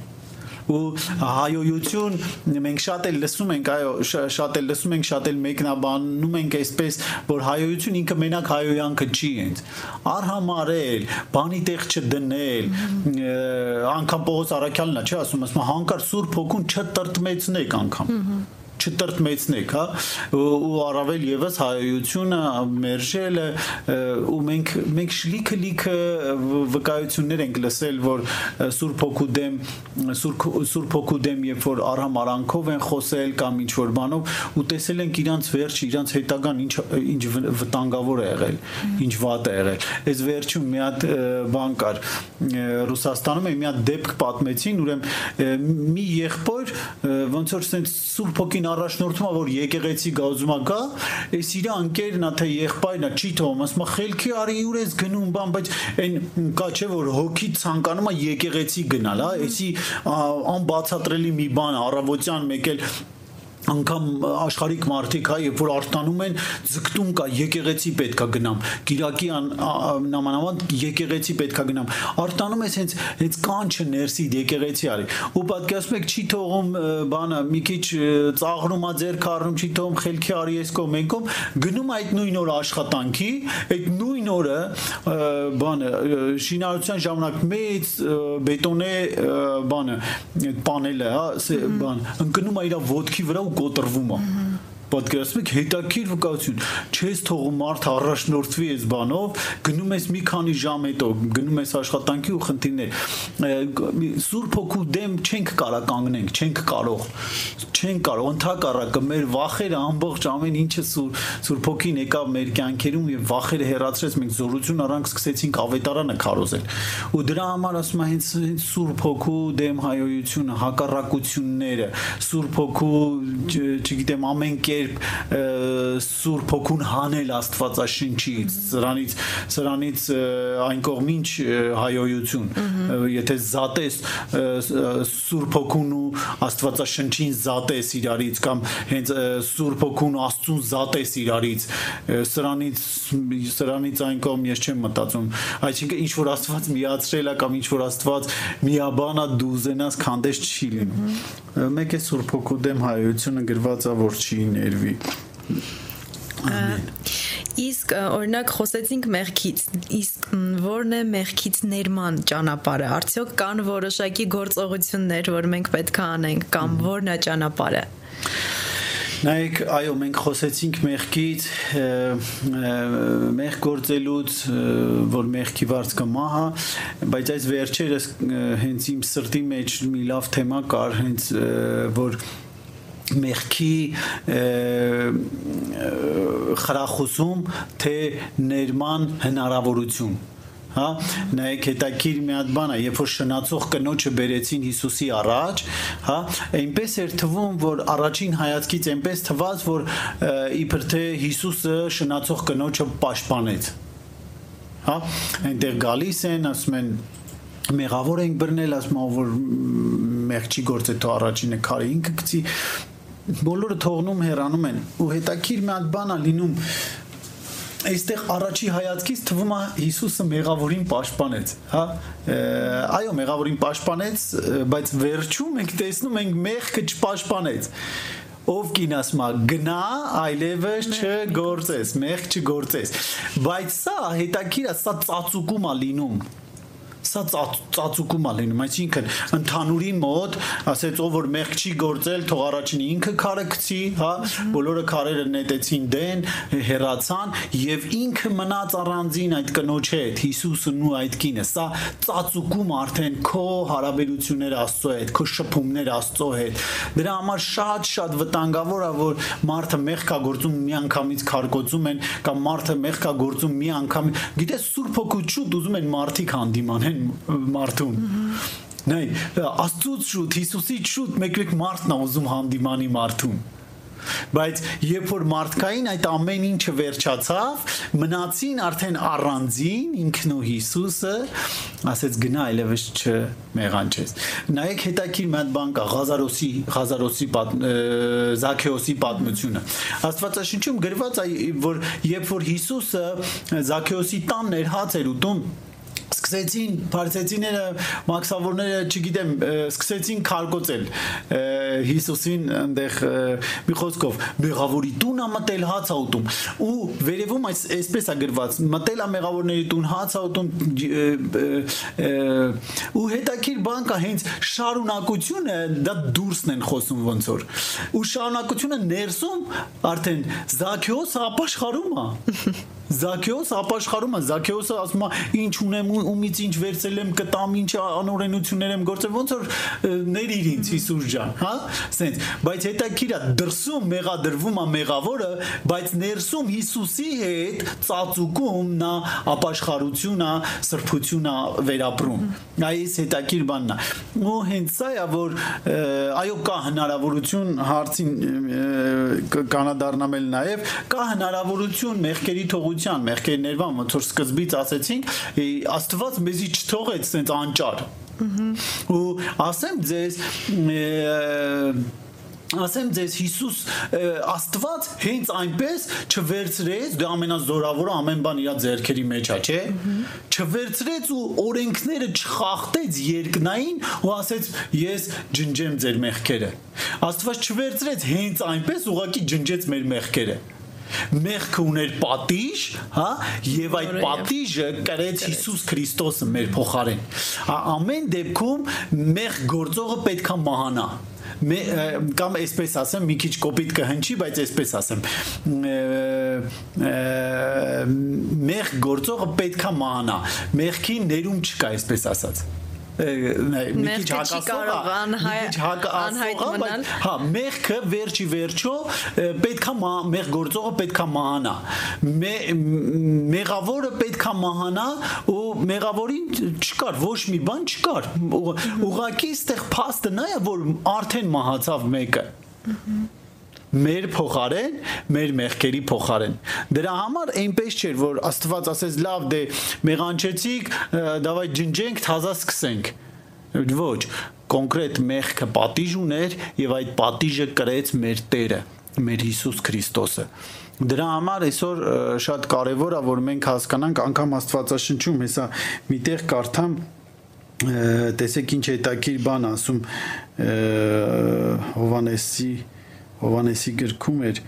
ու հայոյություն մենք շատ էլ լսում ենք այո շատ էլ լսում ենք շատ էլ մեկնաբանում ենք այսպես որ հայոյություն ինքը մենակ հայոյանքը չի հենց արհամարել բանի տեղ չդնել անգամ Պողոս Արաքյալն է չէ ասում ասում հանկարծ Սուրբ Հոգուն չտրտմեցնեք անգամ չտրտմեցնեք, հա, ու առավել եւս հայությունը մերժելը ու մենք մենք շլիքը լիքը վկայություններ ենք լսել, որ Սուրբ Հոգու դեմ Սուրբ Սուրբ Հոգու դեմ երբ որ արհամ արանքով են խոսել կամ ինչ որ բանով ու տեսել ենք իրանց վերջ, իրանց հետագան ինչ ինչ վտանգավոր է եղել, ինչ վատ է եղել։ Այս վերջում մի հատ բան կար Ռուսաստանում է մի հատ դեպք պատմեցին, ուրեմն մի եղբոր ոնց որ սենց Սուրբ Հոգին առաջնորդում է որ եկեղեցի գազումա գա էս իր անկերն է թե եղբայրն է չի թողում ասում է խելքի արի ուր ես գնում բան բայց այն կա չէ որ հոգի ցանկանում է եկեղեցի գնալ հա էսի անբացատրելի մի բան առավոտյան մեկ էլ անգամ աշխարհիկ մարդիկ հա երբ որ արտանում են ձգտում կա եկեղեցի պետքա գնամ գիրակի նամանավանդ եկեղեցի պետքա գնամ արտանում ես հենց հենց կանչը ներսի եկեղեցի արի ու պատկերացնում եք չի թողում բանը մի քիչ ծաղրումա ձեր քարնում չի թողում խելքի արի ես կո մենքով գնում այդ նույն օրը աշխատանքի այդ նույն օրը բանը շինարարության ժամանակ մեծ բետոնե բանը այդ պանելը հա բան ընկնում է իր ոտքի վրա ու կոտրվում է պատկերացնում եք հետաքրիր վկայություն. Չես թողում մարդ առաջնորդվի այս բանով գնում ես մի քանի ժամ հետո գնում ես աշխատանքի ու խնդիրներ. Սուրբ հոգու դեմ չենք կարա կանգնենք չենք կարող չենք կարող ընդհակառակը մեր վախերը ամբողջ ամեն ինչը սուրբ հոգին եկավ մեր կյանքերում եւ վախերը հեռացրեց մենք զորություն առանք սկսեցինք ավետարանը քարոզել ու դրա համար ասում եմ հենց սուրբ հոգու դեմ հայոյությունը հակառակությունները սուրբ հոգու չգիտեմ ամեն կեր կերպ Սուրբ Հոգուն հանել Աստվածաշնչից, սրանից սրանից այն կողմինչ հայոյություն։ Եթե զատես Սուրբ Հոգուն ու Աստվածաշնչին զատես իրարից կամ հենց Սուրբ Հոգուն Աստծուն զատես իրարից, սրանից սրանից այն կողմ ես չեմ մտածում։ Այսինքն ինչ որ Աստված միացրել է կամ ինչ որ Աստված միաբանա դու զենաս քանդես չի լինում։ Մեկ է Սուրբ Հոգու դեմ հայոյությունը գրված է որ չի ներ ներվի Իսկ օրինակ խոսեցինք մեղքից, իսկ ո՞րն է մեղքից ներման ճանապարհը։ Արդյոք կան որոշակի գործողություններ, որ մենք պետք է անենք կամ ո՞րն է ճանապարհը։ Նայեք, այո, մենք խոսեցինք մեղքից, մեղ գործելուց, որ մեղքի վարձ կմահա, բայց այս վերջերս հենց իմ սրտի մեջ մի լավ թեմա կար, հենց որ մեղքի խրախուսում թե ներման հնարավորություն հա նայեք հետաքրիր մի հատ բան է երբ որ շնացող կնոջը բերեցին Հիսուսի առաջ հա այնպես էր թվում որ առաջին հայացքից այնպես թվաց որ իբր թե Հիսուսը շնացող կնոջը պաշտպանեց հա այնտեղ գալիս են ասում են մեղավոր ենք բռնել ասում որ մեղ չի գործե թո առաջինը քարը ինքը գցի բոլորը թողնում հեռանում են ու հետաքրիր մի հատ բան է լինում այստեղ առաջի հայացքից թվում է Հիսուսը մեղավորին պաշտպանեց, հա? Այո, մեղավորին պաշտպանեց, բայց վերջում մենք տեսնում ենք մեղքը չպաշտպանեց ով կին ասում է գնա այլևս չգործես մեղ չգործես բայց սա հետաքրիր է սա ծածուկում է լինում սա ծածուկում է լինում այսինքն ընդհանուրի մոտ ասեց ով որ մեղք չի գործել թող առաջին ինքը քարը գցի հա բոլորը քարերը նետեցին դեն հերացան եւ ինքը մնաց առանձին այդ կնոջ հետ Հիսուսն ու այդ կինը սա ծածուկում արդեն քո հարաբերությունները Աստծո հետ քո շփումները Աստծո հետ դրա համար շատ շատ վտանգավոր է որ մարդը մեղք է գործում մի անգամից քարկոծում են կամ մարդը մեղք է գործում մի անգամ գիտես սուրբ հոգու շուտ ուզում են մարդիկ հանդիմանեն մարդուն նայ աստծուց շուտ հիսուսից շուտ մեկ-մեկ մարդն է ուզում հանդիմանի մարդուն բայց երբ որ մարդկային այդ ամեն ինչը վերջացավ, մնացին արդեն առանձին ինքն ու Հիսուսը, ասեց գնա այլևս չմեղանչես։ Նայեք հետաքրիր մի հատ բան կա, Ղազարոսի Ղազարոսի Զաքեոսի պատմությունը։ Աստվածաշնչում գրված է, որ երբ որ Հիսուսը Զաքեոսի տանն էր հաց էր ուտում, սկսեցին փարսեցիները մաքսավորները, չգիտեմ, սկսեցին քարկոծել Հիսուսին այնտեղ մի խոսքով մեղավորի տուն ամտել հաց աուտում ու վերևում այս այսպես է գրված մտել է մեղավորների տուն հաց աուտում ու հետաքրիր բան կա հենց շարունակությունը դա դուրսն են խոսում ոնց որ ու շարունակությունը ներսում արդեն Զաքեոսը ապաշխարում է Զաքեոս ապաշխարում է, Զաքեոսը ասում է, ինչ ունեմ ումից ինչ վերցել եմ կտամ, ինչ անօրենություններ եմ գործել, ոնց որ ներիր ինձ Հիսուս ջան, հա? Սենց, բայց հետաքրքիր է դրսում մեղադրվում է մեղավորը, բայց ներսում Հիսուսի հետ ծածուկում նա ապաշխարություն է, սրբություն է վերապրում։ Այս հետաքրքիր բանն է։ Ու հենց սա է, որ այո կա հնարավորություն հարցին կանադառնալ նաև կա հնարավորություն մեղքերի թողության, մեղքերի ներվան, ոնց որ սկզբից ասեցինք, Աստված մեզի չթողեց sense անճար։ Ու ասեմ ձեզ ասեմ ձեզ Հիսուս Աստված հենց այնպես չվերցրեց դա ամենազորավորը ամեն բան իր ձեռքերի մեջ է չէ չվերցրեց ու օրենքները չխախտեց երկնային ու ասեց ես ջնջեմ ձեր մեղքերը Աստված չվերցրեց հենց այնպես ուղակի ջնջեց մեր մեղքերը մեղքը ուներ պատիժ, հա, եւ այդ պատիժը կրեց Հիսուս Քրիստոսը մեր փոխարեն։ Ամեն դեպքում մեղ գործողը պետքա մահանա կամ այսպես ասեմ, մի քիչ կոպիտ կհնչի, բայց այսպես ասեմ, մեղ գործողը պետքա մահանա։ Մեղքի ներում չկա, այսպես ասած մի քիչ հակասող մի քիչ հակասող հա մեղքը վերջի վերջո պետքա մեղ գործողը պետքա մահանա մեղավորը պետքա մահանա ու մեղավորին չկար ոչ մի բան չկար ուղակի այստեղ փաստը նա է որ արդեն մահացավ մեկը մեր փոխարեն, մեր մեղքերի փոխարեն։ Դրա համար այնպես չէր, որ Աստված ասեց՝ լավ, դե մեղանչեցիք, դավայ ջնջենք, թազա սկսենք։ Ոչ, կոնկրետ մեղքը պատիժ ուներ եւ այդ պատիժը կրեց մեր Տերը, մեր Հիսուս Քրիստոսը։ Դրա համար այսօր շատ կարևոր է որ մենք հասկանանք անգամ Աստվածաշնչում հեսա միտեղ կարդամ տեսեք ինչ հետաքրիր բան ասում Հովանեսի Հովանեսի գրքում էր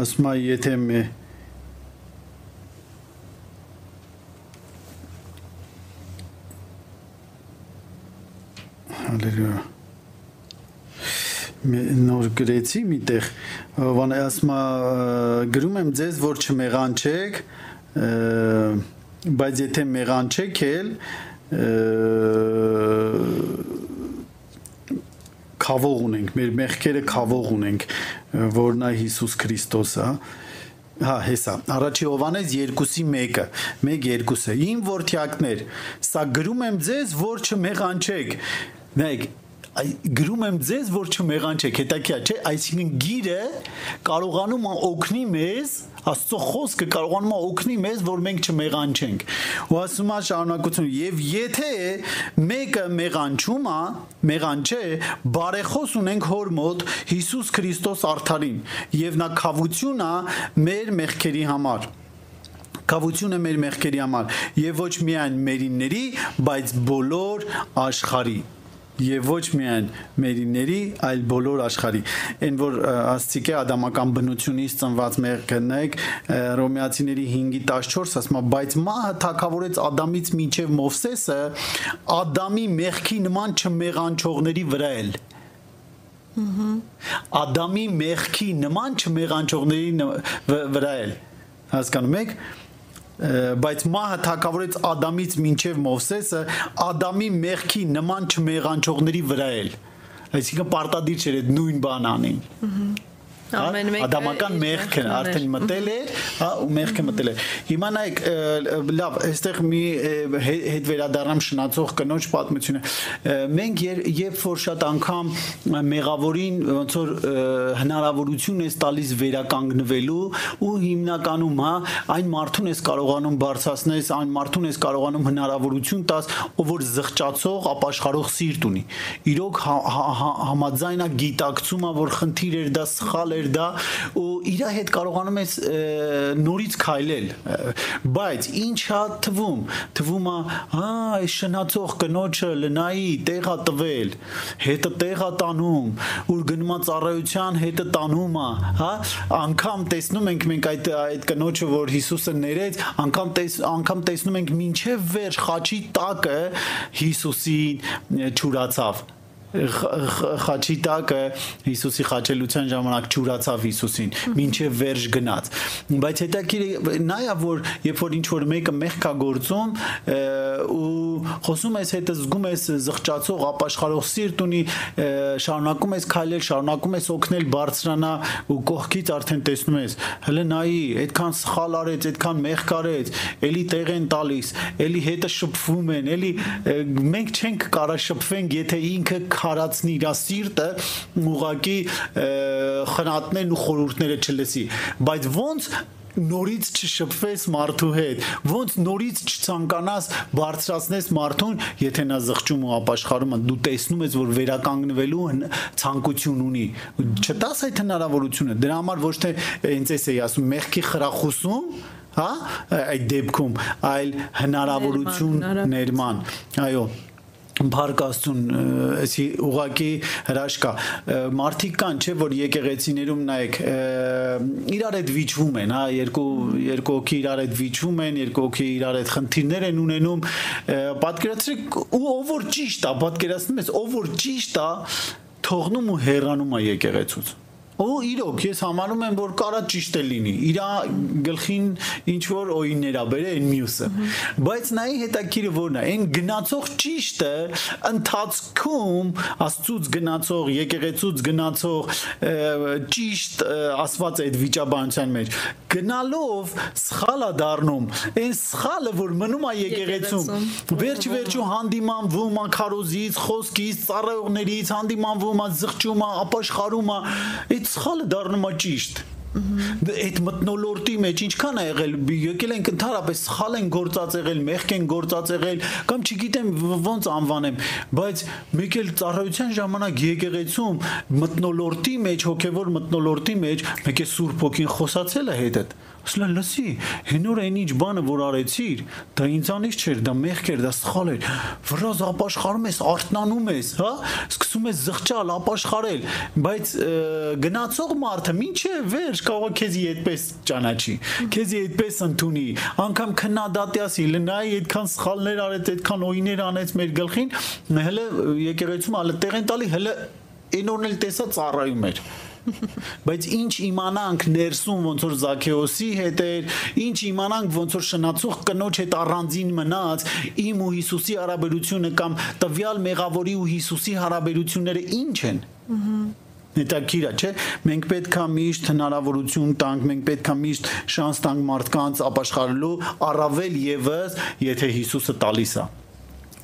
ասում է եթե մե Հալելույա նոր գրեցի միտեղ բան ասում գրում եմ ձեզ որ չմեղանչեք բայց եթե մեղանչեք էլ խավող ունենք, մեր մեղքերը խավող ունենք, որ նա Հիսուս Քրիստոսը, հա, հեսա։ Առաջի Հովանես 2-ի 1-ը, 1-2-ը։ Իմ որդյակներ, սա գրում եմ ձեզ, որ չմեղանչեք։ Նայեք, գրում եմ ձեզ որ չմեղանչեք հետաքիա չէ այսինքն գիրը կարողանում է օգնի մեզ Աստծո խոսքը կարողանում է օգնի մեզ, որ մենք չմեղանչենք։ Ու ասում է շարունակություն, եւ եթե մեկը մեղանչում է, մեղանչե, բարեխոս ունենք հոր մոտ Հիսուս Քրիստոս արդարին, եւ նա խավություն է մեր մեղքերի համար կավությունը մեր մեղքերի համար եւ ոչ միայն մերինների, բայց բոլոր աշխարհի եւ ոչ միայն մերիների, այլ բոլոր աշխարհի։ Այն որ աստիկե ադամական բնությունից ծնված մեր կնեք Ռոմեացիների 5:14 ասում է, բայց մահը թակավորեց Ադամից մինչև Մովսեսը Ադամի մեղքի նման չմեղանչողների վրա էլ։ Ադամի մեղքի նման չմեղանչողների վրա էլ հասկանում եք բայց մահը թակավորեց Ադամից մինչև Մովսեսը Ադամի մեղքի նման չմեղանչողների վրա էլ այսինքն պարտադիր չէր այդ նույն բան անին Ամեն մեկը ադամական մեղքը արդեն մտել էր, հա, ու մեղքը մտել էր։ Հիմա նայեք, լավ, այստեղ մի հետ վերադառնամ շնացող կնոջ պատմությունը։ Մենք երբ որ շատ անգամ մեղավորին ոնց որ հնարավորություն է տալիս վերականգնվելու ու հիմնականում հա այն մարդուն ես կարողանում բարձրացնես, այն մարդուն ես կարողանում հնարավորություն տաս, ով որ զղջացող, ապաշխարող սիրտ ունի։ Իրոք հա, հա, հա, համաձայնա գիտակցումը, որ խնդիր էր դա սխալ էր դա ու իր հետ կարողանում ես նորից քայլել բայց ինչա թվում թվում է հա այս շնացող կնոջը լնայի տեղա տվել հետը տեղա տանում ուր գնում է ծառայության հետը տանում է հա անգամ տեսնում ենք մենք այդ այդ կնոջը որ Հիսուսը ներեց անգամ տես անգամ տեսնում ենք ինչև վերջ խաչի տակը Հիսուսին ճուրացավ խաչի տակը Հիսուսի խաչելության ժամանակ ճուրացավ Հիսուսին, ինչև վերջ գնաց։ Բայց հետաքրքիր նայա որ երբ որ ինչ որ մեկը մեղք է գործում ու խոսում ես հետը զգում ես զղջացող ապաշխարող սիրտ ունի շարունակում ես քայլել, շարունակում ես օգնել բարձրանա ու կողքից արդեն տեսնում ես հələ նայի այդքան սխալ արեց, այդքան մեղք արեց, էլի տեղ են տալիս, էլի հետը շփվում են, էլի մենք չենք կարա շփվենք, եթե ինքը քարացնի իր սիրտը ուղակի խնատներն ու խորհուրդները չլսի բայց ոնց նորից չշփվես մարդու հետ ոնց նորից չցանկանաս բարձրացնես մարդուն եթե նա զղջում ու ապաշխարում դու տեսնում ես որ վերականգնվելու ցանկություն ունի չտաս այդ հնարավորությունը դրա համար ոչ թե ինձ էս էի ասում մեղքի խրախուսում հա այդ դեպքում այլ հնարավորություն ներման այո Փառք Աստծուն, էսի ուղակի հրաշք կա։ Մարդիկ կան, չէ, որ եկեղեցիներում նայեք, իրար հետ վիճվում են, հա, երկու երկու հոգի իրար հետ վիճվում են, երկու հոգի իրար հետ խնդիրներ են ունենում։ Պատկերացրեք, ով որ ճիշտ է, պատկերացնում ես, ով որ ճիշտ է, թողնում ու հեռանում է եկեղեցուց Ու իրոք ես համանում եմ որ կարա ճիշտ է լինի։ Իրա գլխին ինչ որ օիններ ա բերե այն մյուսը։ Բայց նայի հետաքրիրը որն է, այն գնացող ճիշտը ընթացքում աստծուց գնացող, եկեղեցուց գնացող ճիշտ ասված այդ վիճաբանության մեջ գնալով սխալա դառնում։ Այն սխալը որ մնում է եկեղեցում։ Վերջ վերջու հանդիմանվում, քարոզից, խոսքից, ծառայողներից հանդիմանվում, զղջում, ապաշխարում, այդ սխալը դառնում է ճիշտ այդ մտնոլորտի մեջ ինչքան է եղել եկել ենք ընդհանրապես սխալ են գործած եղել մեղք են գործած եղել կամ չգիտեմ ոնց անվանեմ բայց մեկ էլ ծառայության ժամանակ եկեղեցում մտնոլորտի մեջ հոգևոր մտնոլորտի մեջ մեկ է սուրբ ոգին խոսացել է հետդ ասել են լսի հենոր այն ինչ բանը որ արեցիր դա ինձանից չէր դա մեղք էր դա սխալ էր վրազ ապաշխարում ես արթնանում ես հա? Սկսում ես զղջալ ապաշխարել բայց գնացող մարդը ինչե վերջ կարող քեզի այդպես ճանաչի քեզի այդպես ընդունի անգամ քննադատյասի լնայի այդքան սխալներ արեց այդքան օյներ անեց մեր գլխին հələ եկեղեցում ալը տեղ են տալի հələ այնորն էլ տեսա ծառայում էր Բայց ինչ իմանանք ներսում ոնց որ Զաքեոսի հետ էր, ինչ իմանանք ոնց որ շնացող կնոջ հետ առանձին մնաց, իմ ու Հիսուսի հարաբերությունը կամ տվյալ մեղավորի ու Հիսուսի հարաբերությունները ինչ են։ Հետաքրիր է, չէ՞։ Մենք պետքա միշտ հնարավորություն տանք, մենք պետքա միշտ շանս տանք մարդկանց ապաշխարելու, առավել եւս, եթե Հիսուսը տալիս է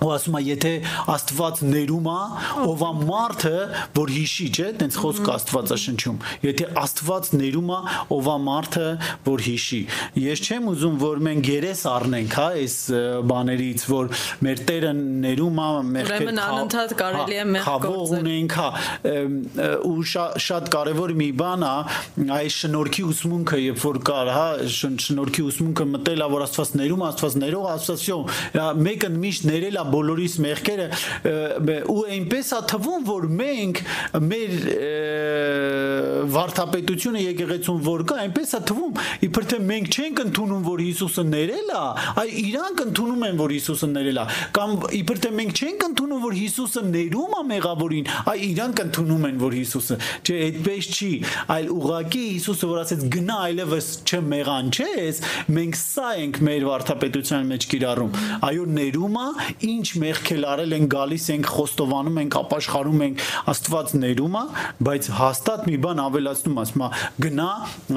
ու ասում է եթե աստված ներում է ով է մարդը որ հիշի չէ տենց խոսք աստվածաշնչում եթե աստված ներում է ով է մարդը որ հիշի ես չեմ ուզում որ մենք երես առնենք հա այս բաներից որ մեր Տերը ներում է մեր ուրեմն անընդհատ կարելի է հա, մեր խաղող ունենք հա ու շատ կարևոր մի բան է այս շնորհքի ուսմունքը երբ որ կար հա շնորհքի ուսմունքը մտելա որ աստված ներում աստված ներող աստված հա, մեկը միշտ ներելա բոլորիս մեղքերը ու այնպես է թվում որ մենք մեր վարդապետությունը եկեղեցուն որ կա այնպես է թվում իբր թե մենք չենք ընդունում որ Հիսուսը ներել է այ իրանք ընդունում են որ Հիսուսը ներել է կամ իբր թե մենք չենք ընդունում որ Հիսուսը ներում է մեղավորին այ իրանք ընդունում են որ Հիսուսը չէ այդպես չի այլ ուղակի Հիսուսը որ ասեց գնա այլևս չմեղանչես մենք սա ենք մեր վարդապետության մեջ կիրառում այո ներումը ինչ մեղք էլ արել են գալիս ենք խոստովանում ենք ապաշխարում ենք Աստված ներում է բայց հաստատ մի բան ավելացնում ասում է գնա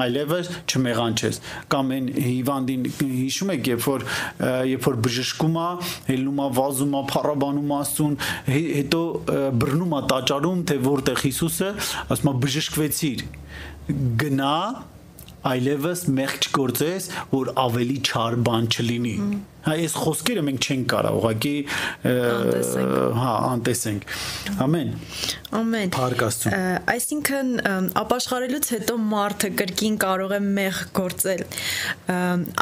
այլևս չմեղանչես կամ այն հիվանդին հիշում եք երբ որ երբ որ բժշկում է հելնում է վազում է փառաբանում Աստծուն հետո բռնում է տաճարում թե որտեղ Հիսուսը ասում է բժշկվեցիր գնա այլևս մեղք չգործես, որ ավելի չար բան չլինի։ Հա այս խոսքերը մենք չենք կարող ուղղակի հա անտեսենք։ Ամեն։ Ամեն։ Փառք Աստծո։ Այսինքն ապաշխարելուց հետո մարդը կրկին կարող է մեղ գործել։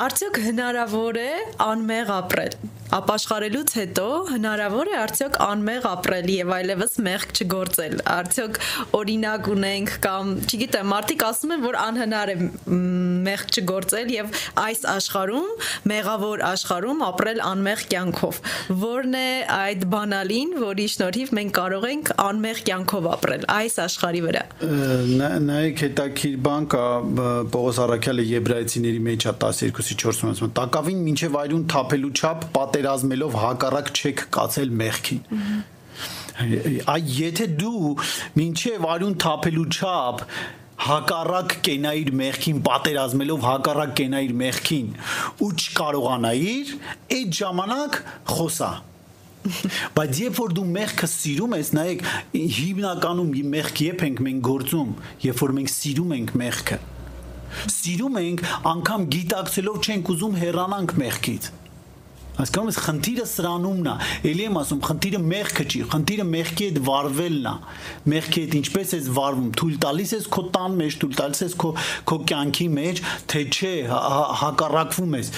Արդյոք հնարավոր է անմեղ ապրել։ ապաշխարելուց հետո հնարավոր է արդյոք անմեղ ապրել եւ այլևս մեղք չգործել։ Արդյոք օրինակ ունենք կամ, չգիտեմ, մարդիկ ասում են, որ անհնար է մեղք չգործել եւ այս աշխարհում, մեղավոր աշխարհում ապրել անմեղ կյանքով։ Որն է այդ բանալին, որի շնորհիվ մենք կարող ենք անմեղ կյանքով ապրել այս աշխարհի վրա։ Նայեք հետաքրիր բան կա Պողոս Արաքյալը Եբրայեցիների մեջ է 12-ի 4-ում ասում։ Տակավին մինչև այրուն թափելու չափ պատերազմելով հակառակ չեք կացել մեղքին։ Այ եթե դու մինչև արյուն թափելու չափ հակառակ կենայիր մեղքին պատերազմելով հակառակ կենայիր մեղքին ու չկարողանայիր այդ ժամանակ խոսա բայց երբ որ դու մեղքը սիրում ես նայեք հիմնականում մեղք երբ ենք մենք գործում երբ որ մենք սիրում ենք մեղքը սիրում ենք անգամ գիտակցելով չենք ուզում հեռանանք մեղքից Հասկանում ես, խնդիրը սրանումն է։ Էլի եմ ասում, խնդիրը մեղքը չի, խնդիրը մեղքի հետ վարվելն է։ Մեղքի հետ ինչպես ես վարվում, թույլ տալիս ես քո տան մեջ, թույլ տալիս ես քո քո կյանքի մեջ, թե չէ, հա, հա, հակառակվում ես։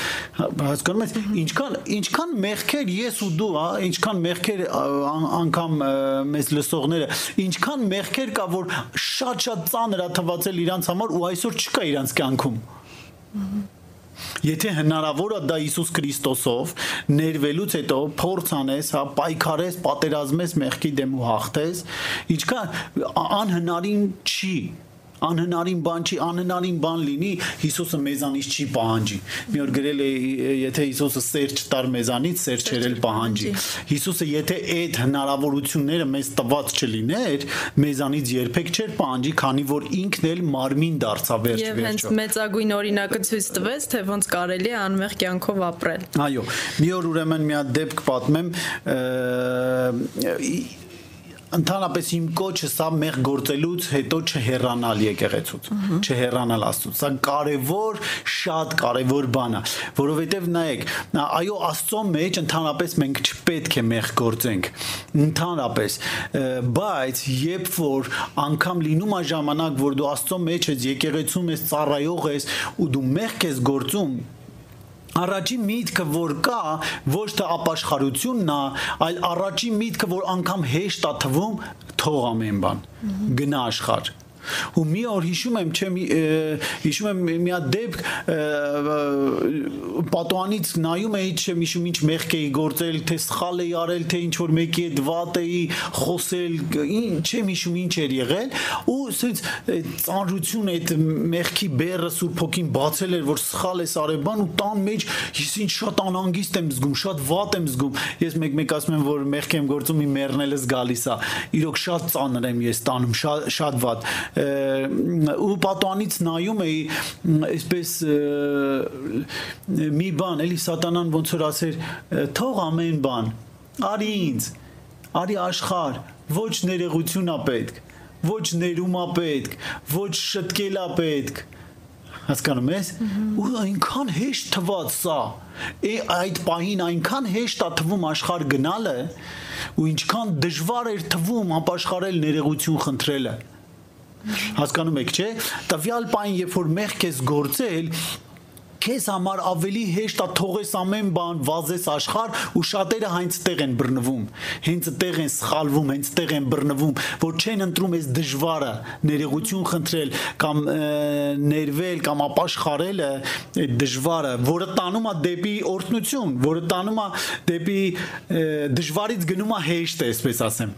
Հասկանում ես, ինչքան ինչքան մեղքեր ես ու դու, հա, ինչքան մեղքեր անգամ մեզ լսողները, ինչքան մեղքեր կա, որ շատ-շատ ծանր է թվացել իրանց համար ու այսօր չկա իրանց կյանքում։ Ահա Եթե հնարավոր է դա Հիսուս Քրիստոսով ներվելուց հետո փորձ անես, հա, պայքարես, պատերազմես մեղքի դեմ ու հաղթես, ինչքան անհնարին չի անհնարին բան չի, անհնարին բան լինի, Հիսուսը մեզանից չի պահանջի։ Մի օր գրել է, եթե Հիսուսը սեր չտար մեզանից, սեր չերել պահանջի։ Հիսուսը եթե այդ հնարավորությունները մեզ տված չլիներ, մեզանից երբեք չէր պահանջի, քանի որ ինքն էլ մարմին դարձավ վերջ վերջո։ Եվ հենց մեծագույն օրինակը ցույց տվեց, թե ոնց կարելի է անմեղ կյանքով ապրել։ Այո, մի օր ուրեմն մի հատ դեպք պատմեմ, ընդհանրապես իմ կոչը սա մեղ գործելուց հետո չհեռանալ եկեղեցուց, չհեռանալ Աստծուց։ Սա կարևոր, շատ կարևոր բան է, որովհետև նայեք, այո, Աստծո մեջ ընդհանրապես մենք չպետք է մեղ գործենք, ընդհանրապես, բայց երբ որ անգամ լինում է ժամանակ, որ դու Աստծո մեջ ես, եկեղեցում ես, ծառայող ես ու դու մեղ ես գործում, Առաջին միտքը որ կա ոչ թե ապաշխարությունն է, այլ առաջին միտքը որ անգամ հեշտ է թվում թող ամեն բան գնա աշխարհ ու մի օր հիշում եմ չեմ հիշում եմ մի հատ դեպք պատոանից նայում էի չեմ հիշում ինչ մեղք էի գործել թե սխալ էի արել թե ինչ որ մեկի հետ վատ էի խոսել չեմ հիշում ինչ էր եղել ու ասենց ծանրություն այդ մեղքի բերը սուր փոքին բացել էր որ սխալ ես արել բան ու տան մեջ ես ինչ շատ անհանգիստ եմ զգում շատ վատ եմ զգում ես մեկ-մեկ ասում եմ որ մեղք եմ գործում իմ մեռնելս գալիս է իրոք շատ ծանր եմ ես տանում շատ շատ վատ ու պատանից նայում էի այսպես մի բան, էլի սատանան ոնց որ ասեր, թող ամեն բան, արի ինձ, արի աշխարհ, ոչ ներողություն ա պետք, ոչ ներում ա պետք, ոչ շտկել ա պետք հասկանում ես ու այնքան հեշտ թված սա է այդ պահին այնքան հեշտ է թվում աշխարհ գնալը ու ինչքան դժվար էր թվում ապաշխարել ներողություն խնդրելը Հասկանում եք, չէ՞։ Տվյալ պայն, երբ որ մեղք ես գործել, քեզ համար ավելի հեշտ է թողես ամեն բան, վազես աշխարհ ու շատերը հենց տեղ են բռնվում։ Հենց տեղ են սխալվում, հենց տեղ են բռնվում, որ չեն ընտրում այս դժվարը, ներողություն խնդրել կամ ներվել կամ ապաշխարելը, այդ դժվարը, որը տանում է դեպի օրհնություն, որը տանում է դեպի դժվարից գնում է հեշտ, այսպես ասեմ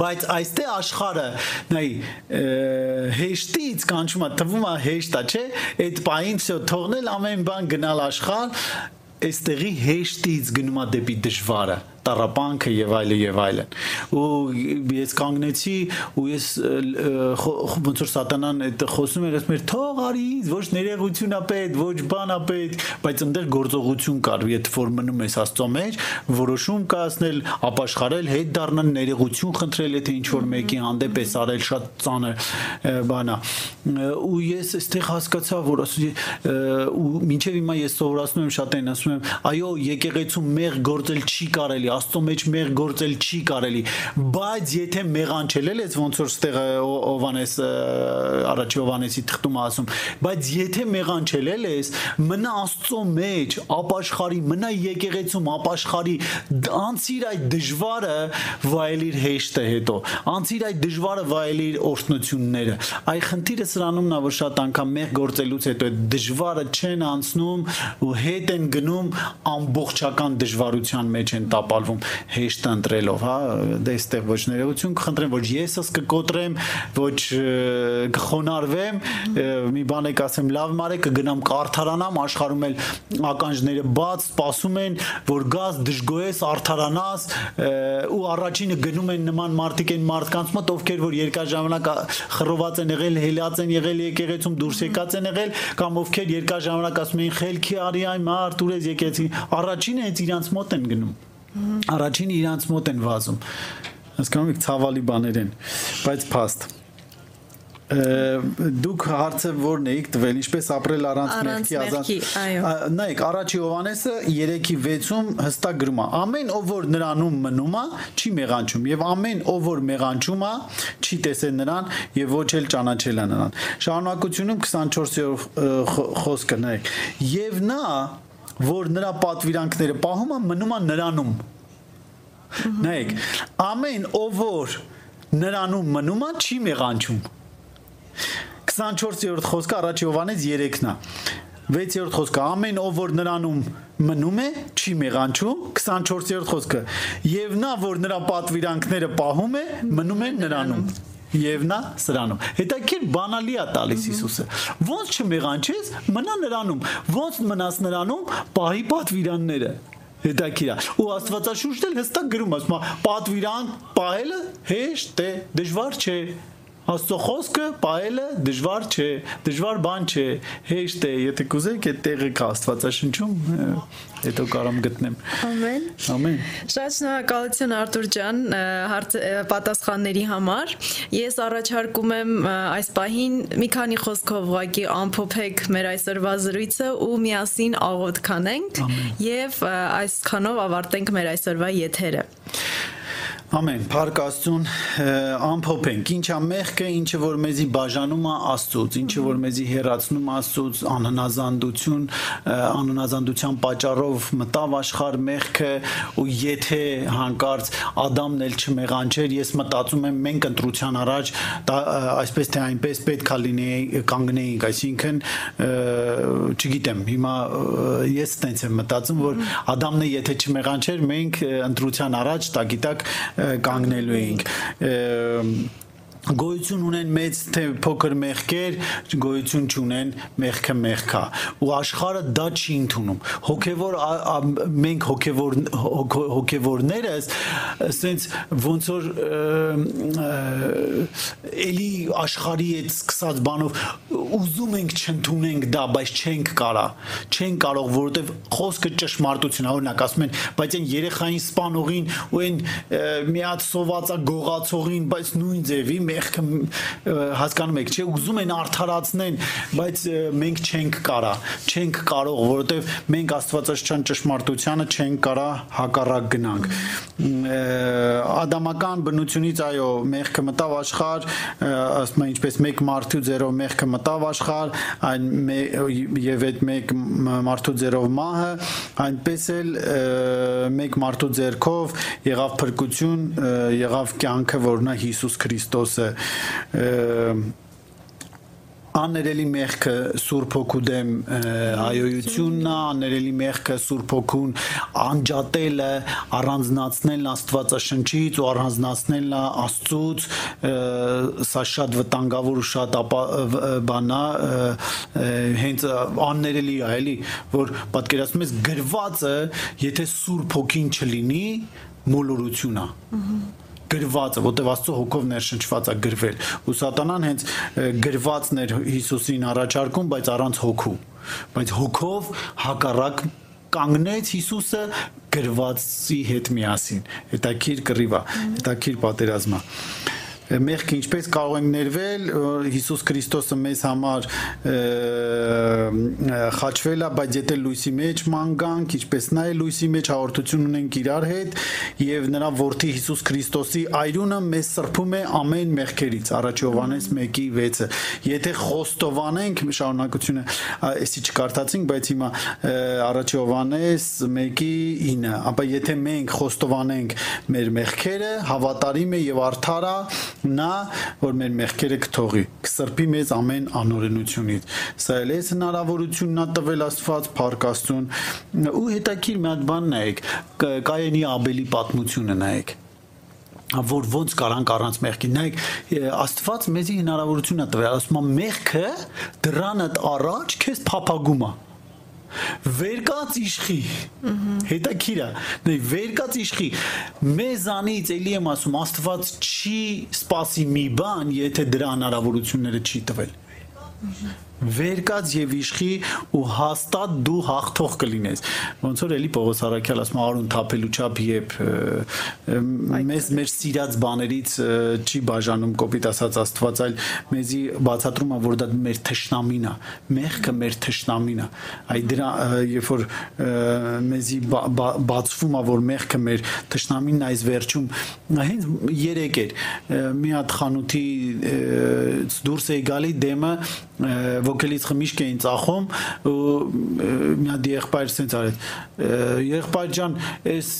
բայց այստեղ աշխարը նայ հեշտից կանչում է թվում է հեշտ է չէ այդ պահին всё թողնել ամեն բան գնալ աշխարհ այստեղի հեշտից գնում է դեպի դժվարը տարապանքը եւ այլը եւ այլն ու ես կանգնեցի ու ես ոնց որ սատանան այդ խոսում էր ասում էր թող արի ոչ ներեղություն ա պետք ոչ բան ա պետք բայց այնտեղ գործողություն կար եթե որ մնում ես աստծո մեջ որոշում կայացնել ապաշխարել հետ դառնալ ներեղություն խնդրել եթե ինչ որ մեկի հանդեպ ես արել շատ ծանր բան ա ու ես այստեղ հասկացա որ ասում ու մինչեւ հիմա ես սովորացնում եմ շատ են ասում եմ այո եկեղեցու մեղ գործել չի կարելի Աստծո մեջ մեղ գործել չի կարելի, բայց եթե մեղանչելել ես ոնց որ ստեղ Հովանես առաջի Հովանեսի թղթում ասում, բայց եթե մեղանչելել ես, մնա Աստծո մեջ, ապաշխարի, մնա եկեղեցում, ապաշխարի, անցիր այդ դժվարը, վայելիր հեշտը հետո։ Անցիր այդ դժվարը, վայելիր օրհնությունները։ Այ խնդիրը սրանումն է, որ շատ անգամ մեղ գործելուց հետո այդ դժվարը չեն անցնում ու հետ են գնում ամբողջական դժվարության մեջ են տապալվում հեշտ ընտրելով, հա, դե այստեղ ոչ ներողություն կխնդրեմ, ոչ եսս կկոտրեմ, ոչ կխոնարվեմ, մի բան եք ասեմ, լավ մարեք կգնամ կարթարանամ, աշխարհում էլ ականջները բաց, սպասում են, որ գաս դժգոհես, արթարանաս ու առաջինը գնում են նման մարդիկ են մարդկանց մոտ, ովքեր որ երկար ժամանակ խռոված են եղել, հելած են եղել եկեղեցում դուրս եկած են եղել, կամ ովքեր երկար ժամանակ ասում են խելքի արի այ մարդ ուրես եկեցի, առաջինը հենց իրանց մոտ են գնում առաջին իրանց մոտ են վազում հասկանում եք ցավալի բաներ են բայց փաստ դուք հարցը ո՞րն էիք տվել ինչպես ապրել առանց մեղքի ազատ նայեք առաջի Հովանեսը 3-ի 6-ում հստակ գրում է ամեն ով որ նրանում մնում է չի մեղանչում եւ ամեն ով որ մեղանչում է չի տեսել նրան եւ ոչ էլ ճանաչել է նրան շարունակությունում 24-րդ խոսքը նայեք եւ նա որ նրա պատվիրանքները պահում է մնում է նրանում նայեք ամեն ով որ նրանում մնում է չի մեղանչում 24-րդ խոսքը առաջ Հովանես 3-ն է 6-րդ խոսքը ամեն ով որ նրանում մնում է չի մեղանչում 24-րդ խոսքը եւ նա որ նրա պատվիրանքները պահում է մնում է նրանում եւ նա սրանում հետաքրքիր բանալի է տալիս Հիսուսը ոնց չմեղանչես մնա նրանում ոնց մնաս նրանում պահի պատվիրանները հետաքրքիր է ու Աստվածաշունչն էլ հստակ գրում ասում է պատվիրան պահելը հեշտ է դժվար չէ Աստծո խոսքը ողելը դժվար չէ, դժվար բան չէ, հեշտ է, եթե կուզեք այդ տեղը կա Աստվածաշնչում, հետո կարամ գտնեմ։ Ամեն։ Ամեն։ Շատ շնորհակալություն Արտուր ջան պատասխանների համար։ Ես առաջարկում եմ այս պահին մի քանի խոսքով ուղակի ամփոփեք մեր այսօրվա զրույցը ու միասին աղոթ կանենք եւ այսքանով ավարտենք մեր այսօրվա եթերը։ Ամեն, Փառք Աստծուն, ամփոփենք, ինչա մեղքը, ինչը որ մեզի բաժանում է Աստծուց, ինչը որ մեզի հերացնում Աստծուց, անհնազանդություն, անհնազանդության պատճառով մտավ աշխարհ մեղքը ու եթե հանկարծ Ադամն էլ չմեղանչեր, ես մտածում եմ մենք ընտրության առաջ այսպես թե այնպես պետքա լինեի կանգնեինք, այսինքն չգիտեմ, հիմա ես տենց եմ մտածում, որ Ադամն եթե չմեղանչեր, մենք ընտրության առաջ, դա գիտակ կանգնելու էինք գոյություն ունեն մեծ թե փոքր մեղքեր, գոյություն չունեն մեղքը մեղքա։ Ու աշխարհը դա չի ընդունում։ Հոգևոր մենք հոգևոր հոգևորներս ասենց ոնց որ էլի աշխարհի այդ սկսած բանով ուզում ենք չընդունենք դա, բայց չենք կարա։ Չենք կարող, որովհետև խոսքը ճշմարտություն, օրինակ ասում են, բայց այն երեխային սպանողին ու այն մի հատ սովածա գողացողին, բայց նույն ձևի մեղքը հասկանում եք, չէ, ուզում են արդարացնեն, բայց մենք չենք կարա, չենք կարող, որովհետև մենք Աստվածաշչան ճշմարտությանը չենք կարա հակառակ գնանք։ Ադամական բնությունից այո, մեղքը մտավ աշխարհ, ասում են ինչպես մեկ մարդու ձերով մեղքը մտավ աշխարհ, այն եւ այդ մեկ մարդու ձերով մահը, այնպես էլ մեկ մարդու ձեռքով եղավ փրկություն, եղավ կյանքը, որն է Հիսուս Քրիստոսը աներելի մեղքը Սուրբ Հոգու դեմ հայոյությունն է, աներելի մեղքը Սուրբ Հոգուն անջատելը, առանձնացնելն Աստվածաշնչից ու առանձնացնելն Աստծուց, սա շատ վտանգավոր ու շատ բանա հենց աներելի է, էլի, որ պատկերացնում ես գրվածը, եթե Սուրբ Հոգին չլինի, մոլորություն է։ Ահա գրվածը, որտեվ Աստծո հոգով ներշնչված է գրվել։ Ու սատանան հենց գրվածն էր Հիսուսին առաջարկում, բայց առանց հոգու։ Բայց հոգով հակառակ կանգնեց Հիսուսը գրվածի հետ միասին։ Հետաքրիր կռիվա, հետաքրիր պատերազմա։ մեղքը ինչպես կարող ենք ներվել Հիսուս Քրիստոսը մեզ համար խաչվել է բայց եթե լույսի մեջ մանգանք ինչպես նա է լույսի մեջ հաղորդություն ունենք իրար հետ եւ նրա որդի Հիսուս Քրիստոսի այրունը մեզ սրբում է ամեն մեղքերից առաջ Հովանես 1:6-ը եթե խոստովանենք շարունակությունը էսի չկարդացինք բայց հիմա առաջ Հովանես 1:9 ապա եթե մենք խոստովանենք մեր մեղքերը հավատարիմ է եւ արդար է նա որ մեր մեղքերը կթողի կսրբի մեզ ամեն անօրենությունից սա էլ է հնարավորությունն ա տվել Աստված Փարքաստուն ու հետաքրիր մի հատ բան նայեք Կայենի Աբելի պատմությունը նայեք որ ոնց կարանք առանց մեղքի նայեք Աստված մեզի հնարավորություն է տվել ասում է մեղքը դրանդ առաջ քեզ փափագում է վերկաց իշխի հետաքրիր է նայ վերկաց իշխի մեզանից էլի եմ ասում աստված չի սпасի մի բան եթե դրա հնարավորությունները չի տվել վերկած եւ իշխի ու հաստատ դու հաղթող կլինես ոնց որ էլի Պողոս Արաքյալ ասում արուն թափելու չափ եւ մեզ մեր սիրած բաներից չի բաժանում կոպիտ ասած Աստված այլ մեզի բացատրում է որ դա մեր թշնամին է մեղքը մեր թշնամին է այ դրա երբ որ մեզի բացվում է որ մեղքը մեր թշնամինն այս վերջում հենց երեք էր մի հատ խանութի դուրս է գալի դեմը ոգելից խմիշք էին ծախում ու մի հատ եղբայր սենց արեց. եղբայր ջան այս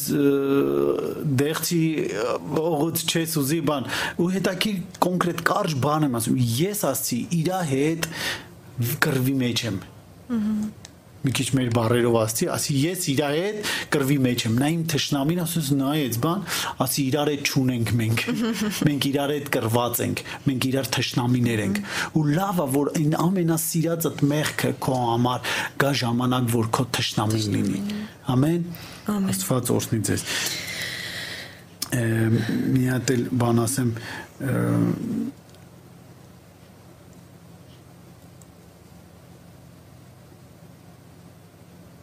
դեղցի ողոց չես ուզի բան ու հետաքրիր կոնկրետ կարճ բան եմ ասում ես ասցի իրա հետ կրվի մեջ եմ մի քիչ մեր բարերով ասցի, ասի ես իր հետ կրվի մեջ եմ։ Նա իմ թշնամին ասես նայեց, բան, ասի իրար հետ ճունենք մենք։ Մենք իրար հետ կրված ենք, մենք իրար թշնամիներ ենք։ Ու լավա որ այն ամենասիրածդ մեղքը քո համար գա ժամանակ որ քո թշնամին լինի։ Ամեն։ Աստված օրհնի ձեզ։ Մի հատ էլ բան ասեմ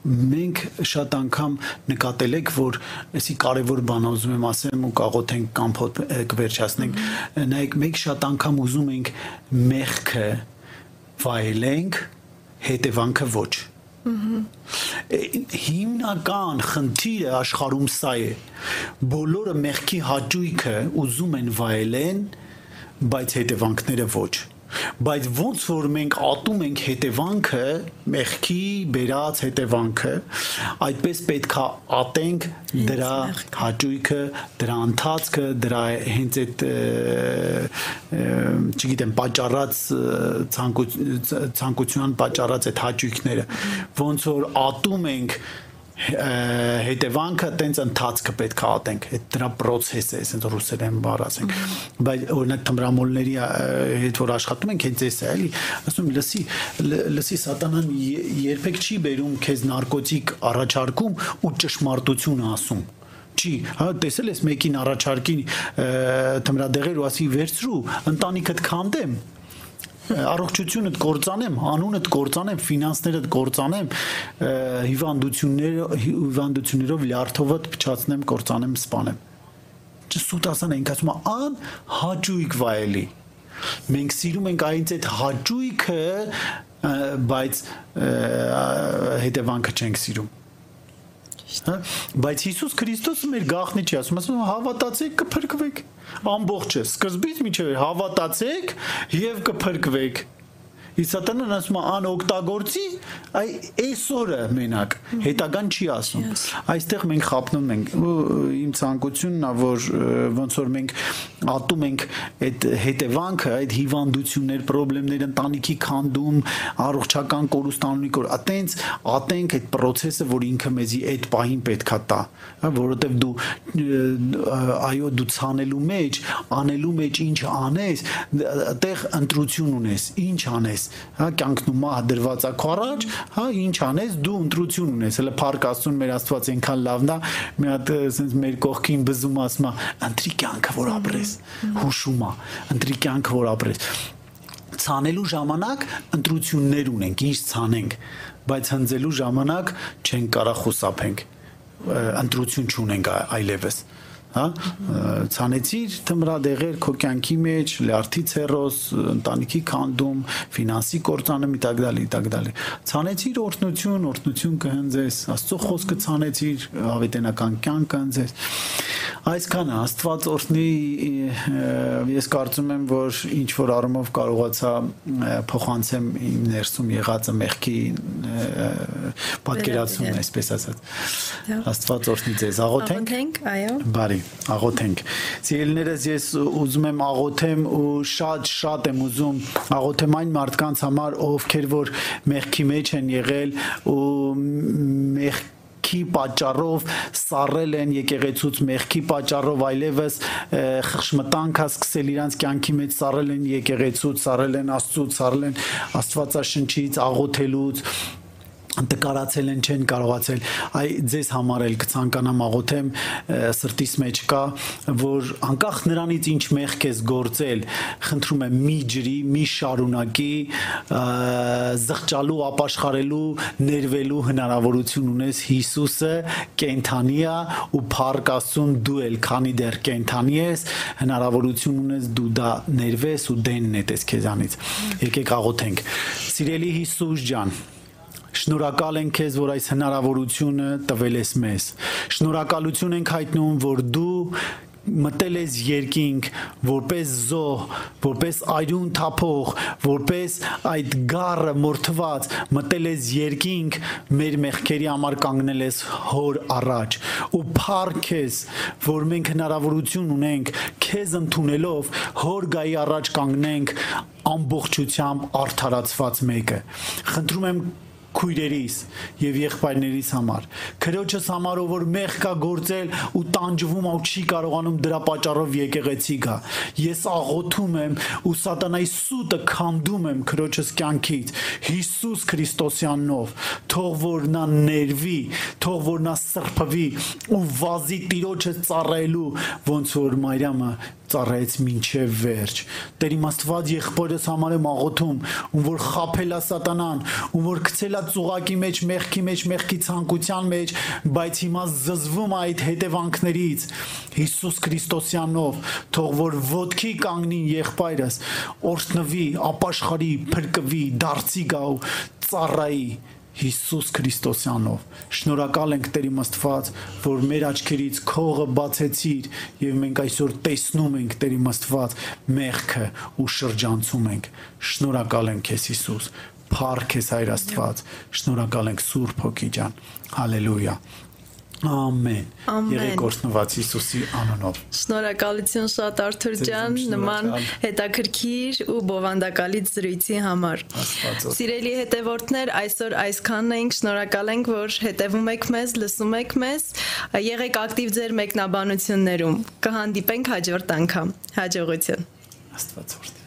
մենք շատ անգամ նկատել եք որ էսի կարևոր բան ուզում եմ ասեմ ու կաղոթենք կամ կվերջացնենք նայեք մենք շատ անգամ ուզում ենք մեղքը վայելենք հետևանքը ոչ հիմնական խնդիրը աշխարհում սա է բոլորը մեղքի հաճույքը ուզում են վայելեն բայց հետևանքները ոչ բայց ոնց որ մենք ատում ենք հետևանքը, մեղքի բերած հետևանքը, այդպես պետքա ատենք դրա հաճույքը, դրա ընթացքը, դրա հենց այդ չգիտեմ, պատճառած ցանկության պատճառած այդ հաճույքները, ոնց որ ատում ենք հետևանքը տենց ընթացքը պետք է ատենք այդ դրա process-ը ասենք ռուսերեն բառ ասենք բայց օրինակ թմրամոլների հետ որ աշխատում ենք հենց էս է էլի ասում լսի լսի սատանան երբեք չի բերում քեզ նարկոտիկ առաջարկում ու ճշմարտություն ասում չի, հա, տեսել ես մեկին առաջարկի թմրադեղեր ու ասի վերցրու, ընտանիքդ քանդեմ, առողջությունդ կործանեմ, անունդ կործանեմ, ֆինանսներդ կործանեմ, հիվանդությունները հիվանդություններով լյարդովդ փչացնեմ, կործանեմ, սպանեմ։ Չսուտ ասան ենք ասում ան հաճույք վայելի։ Մենք սիրում ենք այնց այդ հաճույքը, բայց հետևանքը չենք սիրում հա բայց Հիսուս Քրիստոսը մեր գաղտնի չի ասում ասում հավատացեք կփրկվեք ամբողջը սկզբից միջև հավատացեք եւ կփրկվեք Իսկ սատանան ասում է անօգտագործի, այ այսօրը մենակ հետագան չի ասում։ Այստեղ մենք խափնում ենք իմ ցանկությունն է, որ ոնց որ մենք ատում ենք այդ հետևանքը, այդ հիվանդություններ, խնդիրներ, ընտանիքի քանդում, առողջական կորուստանունի կոր, այտենց ատենք այդ process-ը, որ ինքը մեզի այդ պահին պետքա տա, որովհետև դու այո դու ցանելու մեջ, անելու մեջ ինչ անես, այդտեղ ընտրություն ունես, ինչ անես ես, հա, կյանքն ու մահը դրված է քո առաջ, հա, ինչ անես, դու ընտրություն ունես։ Հələ Փարք Աստծուն մեր Աստված այնքան լավն է, մի հատ ասենց մեր կողքին բզում ասում է, ընտրի կյանքը որ ապրես, հուշում է, ընտրի կյանքը որ ապրես ցանելու ժամանակ ընտրություններ ունենք, ինչ ցանենք, բայց հնձելու ժամանակ չեն կարա խուսափենք, ընտրություն չունենք այլևս հա ցանեցիր թմրադեղեր քո կյանքի մեջ լյարդի ցերոս ընտանիքի քանդում ֆինանսի կորցանում իտակ դալի իտակ դալի ցանեցիր օրտնություն օրտնություն կհնձես աստծո խոսքը ցանեցիր ավետենական կյանքը կհնձես այսքանը աստված օրտնի ես կարծում եմ որ ինչ որ առումով կարողացա փոխանցեմ իմ ներսում եղածը մեղքի պատկերացումն այսպես ասած աստված օրտնի ձեզ աղոթենք աղոթենք այո բարի աղոթենք սիրելիներս ես ուզում եմ աղոթեմ ու շատ շատ եմ ուզում աղոթեմ այն մարդկանց համար ովքեր որ մեղքի մեջ են եղել ու մեղ մեղքի պատճառով սառել են եկեղեցուց մեղքի պատճառով այլևս խշմտանք հա սկսել իրանց կյանքի մեջ սառել են եկեղեցուց, սառել են Աստծուց, սառել են Աստվածաշնչից, աղոթելուց տկարացել են չեն կարողացել այ ձեզ համար էլ կցանկանամ աղոթեմ սրտիս մեջ կա որ անկախ նրանից ինչ մեղք ես գործել խնդրում եմ մի ջրի մի շարունակի զղջալու ապաշխարելու ներվելու հնարավորություն ունես Հիսուսը կենթանի է ու փառք Աստծուն դու էլ քանի դեռ կենթանի ես հնարավորություն ունես դու դա ներվես ու դեն նետես քեզանից եկեք աղոթենք սիրելի Հիսուս ջան Շնորհակալ ենք քեզ, որ այս հնարավորությունը տվել ես մեզ։ Շնորհակալություն ենք հայտնում, որ դու մտել ես երկինք որպես զոհ, որպես այրուն թափող, որպես այդ գառը մորթված, մտել ես երկինք մեր մեղքերի համար կանգնել ես հոր առաջ ու փառք ես, որ մենք հնարավորություն ունենք քեզ ընդունելով հոր գայի առաջ կանգնենք ամբողջությամբ արդարացված մեկը։ Խնդրում եմ քույրերիս եւ եղբայրներիս համար քրոջս համար ով որ մեղ կա գործել ու տանջվում ու չի կարողանում դրա պատճառով եկեղեցի գա ես աղոթում եմ ու սատանայի սուտը քանդում եմ քրոջս կյանքից Հիսուս Քրիստոսյանով թող որ նա ներվի թող որ նա սրբվի ու վազի տիրոջը ծառայելու ոնց որ Մարիամը ծառայեց մինչև վերջ։ Տեր իմ Աստված եղբորս համար եմ աղոթում, ում որ խափելա սատանան, ում որ գցելա ծուղակի մեջ, մեղքի մեջ, մեղքի ցանկության մեջ, բայց հիմա զզվում այդ հետևանքներից Հիսուս Քրիստոսյանով, թող որ ոտքի կանգնի եղբայրս, օրհնվի, ապաշխարի, փրկվի, դարձի գա ծառայի Հիսուս Քրիստոսյանով։ Շնորհակալ ենք Տեր Աստված, որ մեր աչքերից քողը բացեցիր եւ մենք այսօր տեսնում ենք Տեր Աստված մեղքը ու շրջանցում ենք։ Շնորհակալ ենք քեզ Հիսուս։ Փառք ես Հայր Աստված։ Շնորհակալ ենք Սուրբ Հոգի ջան։ Հալելույա։ Ամեն։ Եղեք օրհնված Հիսուսի անունով։ Շնորհակալություն շատ Արթուր ջան, նման հետաքրքիր ու բովանդակալից զրույցի համար։ Սիրելի հետևորդներ, այսօր այսքանն ենք, շնորհակալ ենք, որ հետևում եք մեզ, լսում եք մեզ։ Եղեք ակտիվ ձեր մեկնաբանություններում։ Կհանդիպենք հաջորդ անգամ։ Հաջողություն։ Աստված օրհնի։